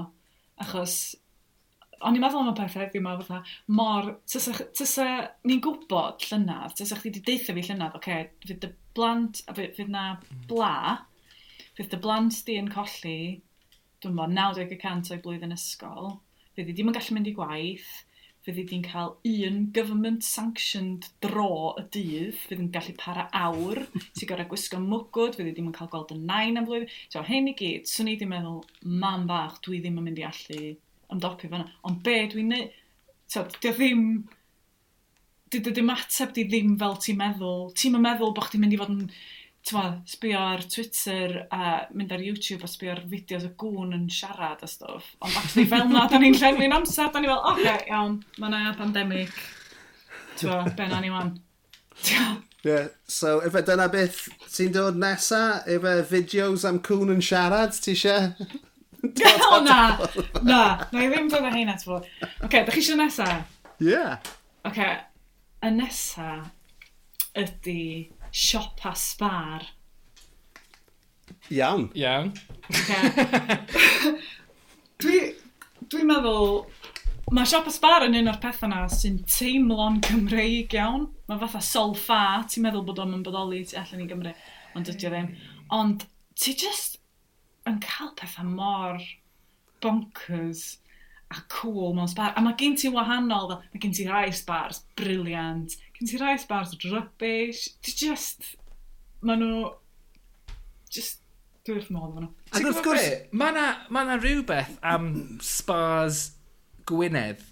achos o'n i'n meddwl am y pethau ddim meddwl fatha mor, tysa ni'n gwybod llynydd, tysa chdi wedi deitha fi llynydd, oce, okay, fydd y blant, a fydd na mm. bla, fydd dy blant di yn colli, dwi'n bod 90% o'i blwyddyn ysgol, fydd i ddim yn gallu mynd i gwaith, fyddi di'n cael un government-sanctioned dro y dydd, fydd yn gallu para awr, ti'n gorau gwisgo mwgwd, fyddi ddim yn cael gweld y nain am flwyddyn. So, hyn i gyd, swn i ddim meddwl, mam bach, dwi ddim yn mynd i allu ymdopi fanna. Ond be dwi'n neud, so, dio ddim, dio ddim ateb di ddim fel ti'n meddwl, ti'n meddwl bod chdi'n mynd i fod yn twa, sbio ar Twitter a mynd ar YouTube a sbio ar fideos o gŵn yn siarad a stwff. Ond actually fel na, da ni'n llenwi'n amser, da ni fel, oce, okay, iawn, mae na pandemig. Twa, ben ni wan. Yeah. So, efe dyna beth ti'n dod nesa? Efe fideos am cwn yn siarad, ti eisiau? O na, na, na i ddim dod â hynna, ti'n Oce, okay, da chi eisiau nesa? Yeah. Oce, okay, y nesa ydy siop a sbar. Iawn. Iawn. Dwi'n dwi meddwl, mae siop a sbar yn un o'r pethau yna sy'n teimlo'n Cymreig iawn. Mae fatha solfa, ti'n meddwl bod o'n bodoli ti allan i Gymru, ond dydy o ddim. Ond ti just yn cael pethau mor bonkers a cool mewn spar. A mae gen ti wahanol, mae gen ti rai spars, briliant, Fy'n ti rai sbars rybys. Ti just... Mae nhw... Just... Dwi'n wrth modd fan nhw. Ac wrth gwrs, mae na, ma na rhywbeth am spars Gwynedd.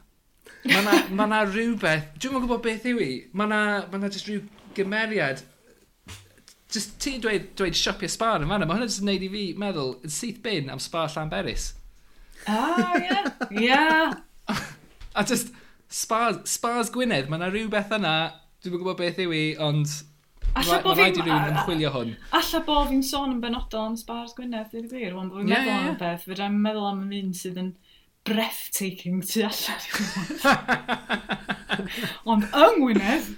Mae na, ma na rhywbeth... Dwi'n gwybod beth yw i. Mae na, ma na just rhyw gymeriad Just ti dweud, dweud siopio spar yn fanna, mae hwnna jyst yn neud i fi meddwl yn syth bin am spar Llanberis. Ah, ie. Yeah. Ie. Yeah. a just, Spars, Spars Gwynedd, mae yna rhywbeth yna, dwi'n gwybod beth yw i, ond Alla bo fi'n... rhywun yn chwilio hwn. Alla bo fi'n sôn yn benodol am Spars Gwynedd, dwi'n gwir, ond bo fi'n meddwl yeah, am beth, fydda i'n meddwl am un sydd yn breathtaking tu allan. ond yng Ngwynedd...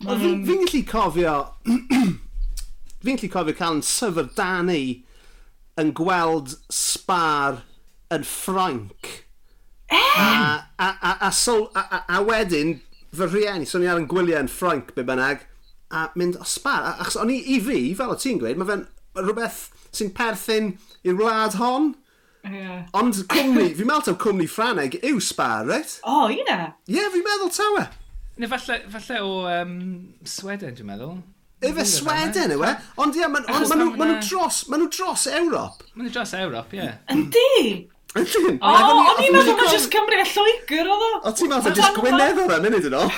Fi'n gallu cofio... fi'n gallu cofio cael yn syfr Dani yn gweld Spar yn Ffrainc A, eh! a, a, a, sol, a, a, a wedyn, fy rhieni, so ni ar yn gwyliau yn Ffrainc, be bynnag, a mynd o spar. Achos o'n i, i fi, fel o ti'n gweud, mae fe'n rhywbeth sy'n perthyn i'r wlad hon. Yeah. Ond cwmni, fi'n meddwl taw cwmni Ffraneg yw Spar, right? O, oh, yna? Ie, yeah, fi'n meddwl tawe. Ne, falle, falle o um, Sweden, dwi'n meddwl. Efe Sweden yw e? Ond ie, maen nhw dros, ma nhw dros Ewrop. Maen nhw dros Ewrop, ie. Yndi! Ydyn! O, o'n i'n meddwl bod jyst Cymru a Lloegr oedd o! O, ti'n meddwl jyst Gwynedd oedd o'n munud yn ôl?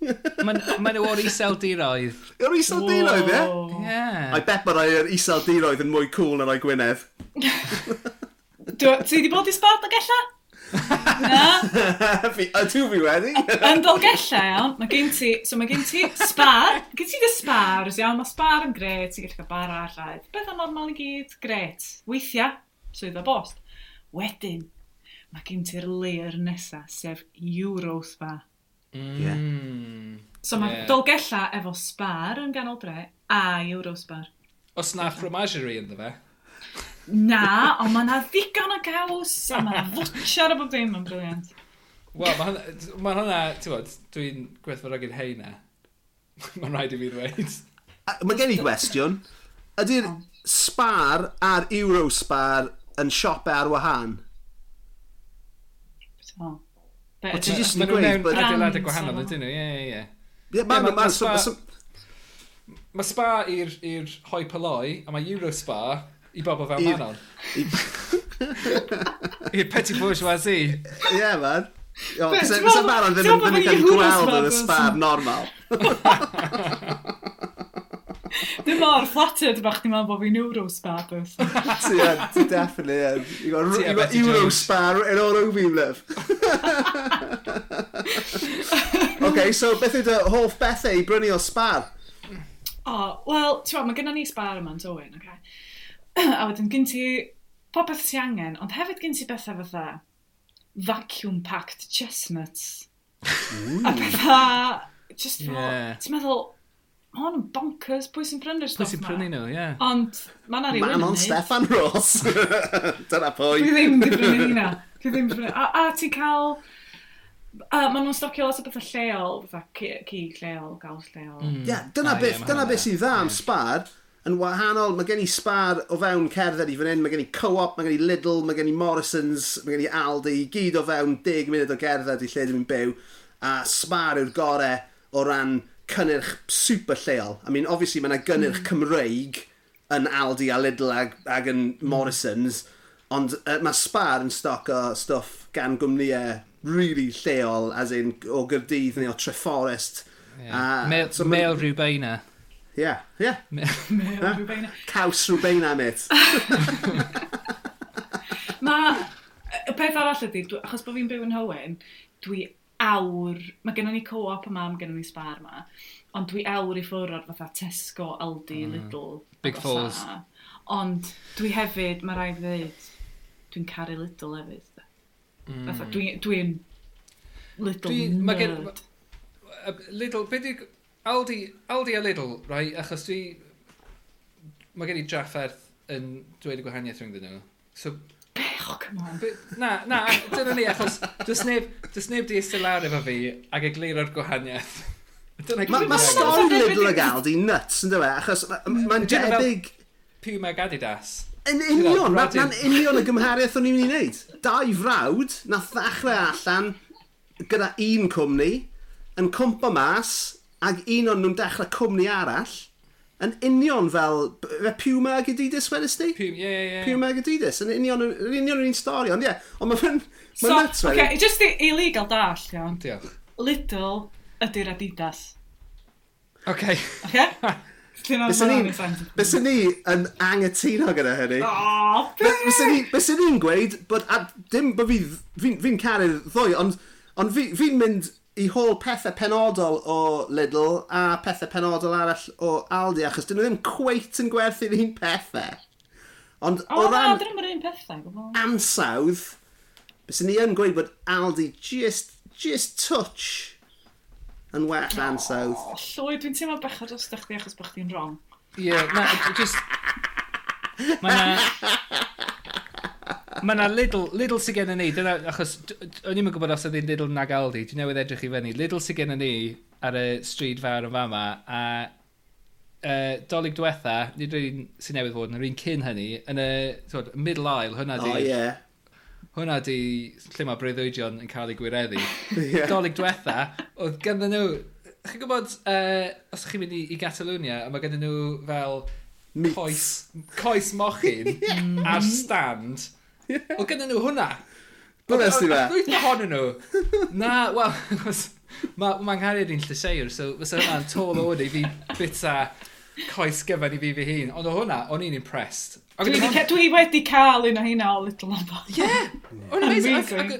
Mae nhw o'r iseldiroedd. O'r iseldiroedd, ie? Ie. I bet bod o'r iseldiroedd yn mwy cool na o'i Gwynedd. Ti wedi bod i Sbart ag ella? Na. Ydw fi wedi. Yn dolgella iawn, mae gen ti, so mae gen ti spar, gen ti dy spars iawn, mae spar yn gret, ti'n gallu cael bar arall. Beth o normal i gyd, gret. Weithiau, swydd o bost. Wedyn, mae gen ti'r layer nesaf, sef Euro Spa. Mm. Yeah. So mae yeah. dolgella efo spar yn ganol dre a Euro Spar. Os na fromagerie ynddo fe? Na, ond mae na ddigon o gaws, a mae na fwtsiar o bob dim yn briliant. Wel, mae hwnna, ma hwnna ti'n bod, dwi'n gwerthfawrogi'n heina. E. Mae'n rhaid i fi ddweud. Mae gen i gwestiwn. Ydy'r spar a'r Eurospar yn siopau ar wahan? O. Be, o ti jyst yn gweud... Mae'n adeilad y gwahanol, ydyn nhw, ie, ie, ie. Mae'n Mae spa i'r hoi paloi, a mae Eurospa i bobl fel Manon. I'r petit bourgeoisie. Ie, man. Sa'n Manon ddim yn cael gweld yn y spa normal. Dwi'n mor flattered bach ni'n meddwl bod fi'n Eurospa. Ti yn, ti definitely yn. You got, you got Eurospa in all over you, love. OK, so beth yw dy hoff bethau e i brynu o Spar? O, oh, wel, ti'n meddwl, mae gennym ni Spar yma'n dywyn, OK? A wedyn, gyn ti popeth ti angen, ond hefyd gyn ti bethau fatha vacuum-packed chestnuts. A bethau, just, yeah. ti'n meddwl, mae hwn yn bonkers, pwy sy'n prynu'r stoff Pwy sy'n prynu nhw, ie. Yeah. Ond, mae yna rhywun yn Manon Stefan Ross. Dyna pwy. Dwi ddim wedi prynu hynna. Dwi ddim wedi prynu. A, a ti'n cael... A maen nhw'n stocio lot o bethau lleol, fatha cig lleol, gaws lleol. Mm. Yeah, dyna ah, beth, yeah, dyna beth sydd dda am spar, yn wahanol, mae gen i spar o fewn cerdded i fan hyn, mae gen i co-op, mae gen i Lidl, mae gen i Morrison's, mae gen i Aldi, i gyd o fewn 10 munud o gerdded i lle dwi'n byw, a spar yw'r gorau o ran cynnyrch super lleol. I mean, obviously, mae yna gynnyrch mm. Cymreig yn Aldi a Lidl ag, ag yn hmm. Morrison's, ond uh, mae Spar yn stoc o stwff gan gwmnïau really lleol, as in o Gyrdydd neu o Treforest. Yeah. A, Mel, so Mel Rwbeina. Ie, ie. Mel Rwbeina. Caws rhywbeina, mate. mae, y peth arall ydy, achos bod fi'n byw yn Hywyn, dwi awr, mae gennym ni co-op yma, mae gennym ni spar yma, ond dwi awr i ffwrdd o'r fatha Tesco, Aldi, mm. Lidl. Big Falls. Ond dwi hefyd, mae rhaid fi ddweud, dwi'n caru Lidl hefyd. Da. Mm. Fatha, dwi'n dwi, dwi Lidl dwi, nerd. Ma, Lidl, be di... Aldi, Aldi a Lidl, rai, achos dwi... Mae gen i drafferth yn dweud y gwahaniaeth rhwngddyn nhw. So, oh, come on. ffog. Na, na, dyna ni, achos dys neb, dys neb di eistedd lawr efo fi ac egluro'r gwahaniaeth. Mae ma stori Lidl a gael di nuts, ynddo fe, achos mae'n debyg... Puma ag Adidas. Yn union, mae'n union y gymhariaeth o'n i'n mynd i wneud. Dau frawd nath ddechrau allan gyda un cwmni, yn cwmpa mas, ac un o'n nhw'n dechrau cwmni arall, yn union fel Puma ag Adidas Wednesday? Puma, yeah, yeah, yeah. Puma ag Adidas, yn union, yn union yr un stori, ond ie, yeah, ond mae'n so, nuts. Okay, just illegal dall, iawn. Diolch. Lidl ydy'r Adidas. Okay. Okay? Bys ni yn angytuno gyda hynny. Oh, Bys ni'n gweud bod, a dim bod fi, fi'n fi caru'r ddwy, ond, ond fi'n fi mynd i hôl pethau penodol o Lidl a pethau penodol arall o Aldi, achos dyn nhw ddim cweit yn gwerthu'r un pethau. Ond o, o ran... O, ddim un pethau. Ansawdd, bys ni yn gweud bod Aldi just, just touch yn well ansawdd. O, llwy, dwi'n teimlo bach o dros chdi achos bod chdi'n wrong. Ie, yeah, na, just... Mae na mae yna Lidl, Lidl sy'n gen i ni, dyna, achos o'n i'n gwybod os ydy'n Lidl nag Aldi, dwi'n newydd edrych i fyny. Lidl sy'n gen i ni ar y stryd fawr yn fama, a uh, dolyg diwetha, nid rwy'n sy'n newydd fod yn yr un cyn hynny, yn y twod, middle aisle, hwnna di... Oh, yeah. Hwnna di lle mae breuddwydion yn cael ei gwireddu. yeah. Dolyg diwetha, oedd ganddyn nhw... Chi'n gwybod, uh, os chi'n mynd i, i Catalonia, a mae ganddyn nhw fel... Meats. Coes, coes mochyn yeah. ar stand Yeah. Oedd gynnu nhw hwnna. Bwnes ti fe? Dwi'n ohonyn nhw. Na, wel, mae ma nghariad i'n llyseir, so fysa hwnna'n tol o i fi bita coes gyfan i fi fy hun. Ond o hwnna, o'n i'n impressed. Dwi, ca, dwi wedi cael un o hynna o Little Lambo. Ie! O'n amazing.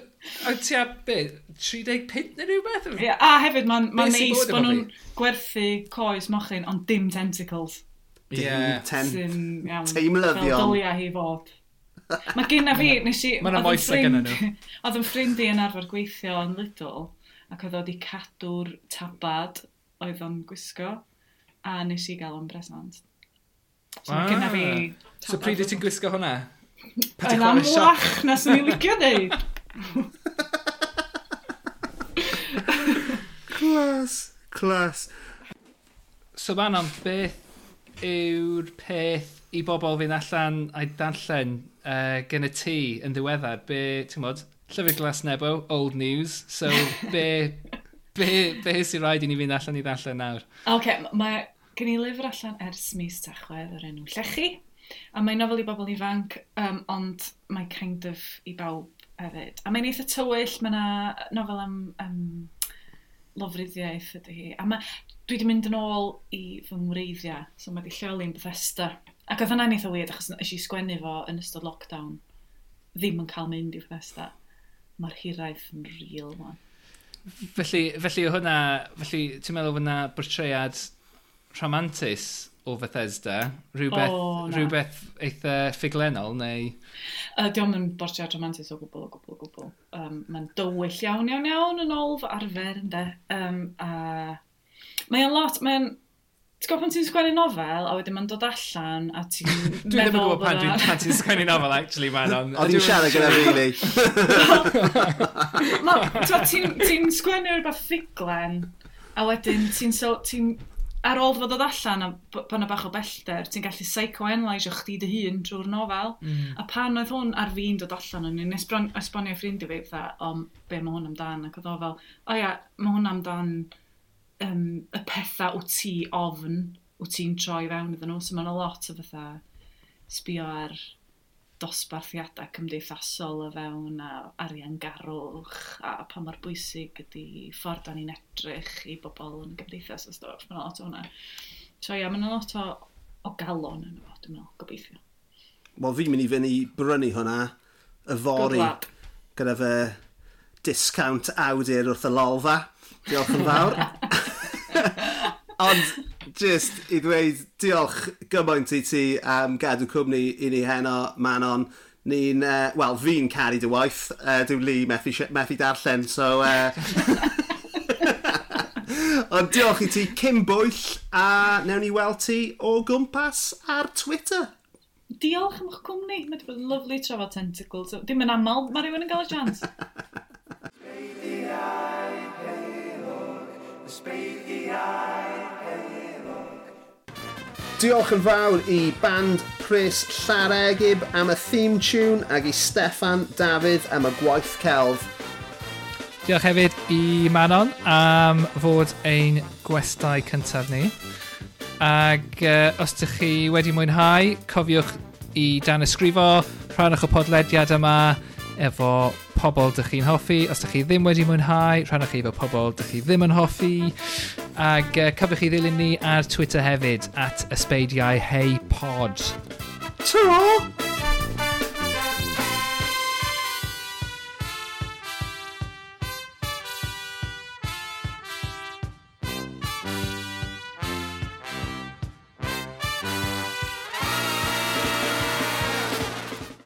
A ti a beth, 35 neu rhywbeth? Ie, a hefyd mae'n ma neis bod nhw'n gwerthu coes mochyn, ond dim tentacles. Dim yeah. ten... Teimlyddion. Fel dylia hi fod. Mae gen fi, nes i... Mae'n amoesau gen nhw. Oedd yn ffrind i yn arfer gweithio yn Lidl, ac oedd oedd i cadw'r tabad oedd o'n gwisgo, a nes i gael o'n bresant. So ah. gyda fi... So pryd i ti'n gwisgo hwnna? Yn amlach na sy'n ei licio dweud. Clas, clas. So fan am beth yw'r peth i bobl fynd allan a'i danllen uh, gen y ti yn ddiweddar, be, ti'n modd, llyfr glas nebo, old news, so be, be, be sy'n rhaid i ni fynd allan i ddallan nawr? OK, mae gen i lyfr allan ers mis tachwedd o'r enw Llechi, a mae'n nofel i bobl ifanc, um, ond mae kind of i bawb hefyd. A mae'n eitha tywyll, mae yna nofel am um, lofruddiaeth ydy hi. A mae, dwi wedi mynd yn ôl i fy ngwreiddiau, so mae wedi lleoli'n Bethesda. Ac oedd hwnna'n eitha weird, achos eisiau sgwennu fo yn ystod lockdown, ddim yn cael mynd i'w Bethesda. Mae'r hiraeth yn real, man. Felly, felly hwnna, felly ti'n meddwl fyna bortread rhamantus o Bethesda, rhywbeth, oh, na. rhywbeth eitha ffuglenol neu... Uh, Diolch yn bortread rhamantus o gwbl, o gwbl, o gwbl. Um, Mae'n dywyll iawn, iawn, iawn yn ôl fy arfer, ynddo. Um, a... Mae'n lot, mae'n ti'n gwybod pan ti'n sgwennu nofel, a wedyn mae'n dod allan, a ti'n meddwl... Dwi ddim yn gwybod pan dwi'n pan ti'n sgwennu nofel, actually, man. On, o, dwi'n siarad gyda fi, ni. Ti'n sgwennu rhywbeth ffuglen, a wedyn ti'n... So, ti ar ôl fod dod allan, a pan y bach o bellter, ti'n gallu psychoanalyseio chdi dy hun drwy'r nofel. Mm. A pan oedd hwn ar fi'n dod allan, o'n i'n esbonio ffrindiau fi, fatha, o, be mae hwn amdan, ac oedd o fel, o ia, mae hwn amdan um, y pethau wyt ti ofn wyt ti'n troi fewn iddyn nhw. So mae'n a lot o fatha sbio ar dosbarthiadau cymdeithasol o fewn a arian garwch a pa mor bwysig ydy ffordd da ni'n edrych i bobl yn gymdeithas o stwff. Mae'n lot o hwnna. So ia, mae'n lot o, o galon yn efo, dwi'n meddwl, gobeithio. Wel, fi'n mynd i fynd i brynu hwnna y fori gyda fy discount awdur wrth y lolfa. Diolch yn fawr. Ond, just i ddweud, diolch gymaint i ti am gadw cwmni i ni heno, Manon. Ni'n, uh, wel, fi'n caru dy waith. Uh, Dwi'n li methu, methu darllen, so... Uh... Ond diolch i ti, Kim Bwyll, a newn ni weld ti o gwmpas ar Twitter. Diolch am eich cwmni. Mae wedi bod yn lyflu trafod tentacles. Dim yn aml, mae rhywun yn cael y chans. Spade the eye. Diolch yn fawr i band Chris Llaregib am y theme tune ac i Steffan Dafydd am y gwaith celf. Diolch hefyd i Manon am fod ein gwestai cyntaf ni. Ac uh, os ydych chi wedi mwynhau, cofiwch i dan ysgrifo, rhannwch y podlediad yma, efo pobl dych chi'n hoffi. Os dych chi ddim wedi mwynhau, rhannwch chi efo pobl dych chi ddim yn hoffi. Ac uh, cyfwch chi ddilyn ni ar Twitter hefyd, at ysbeidiau hei pod. Ta-ra!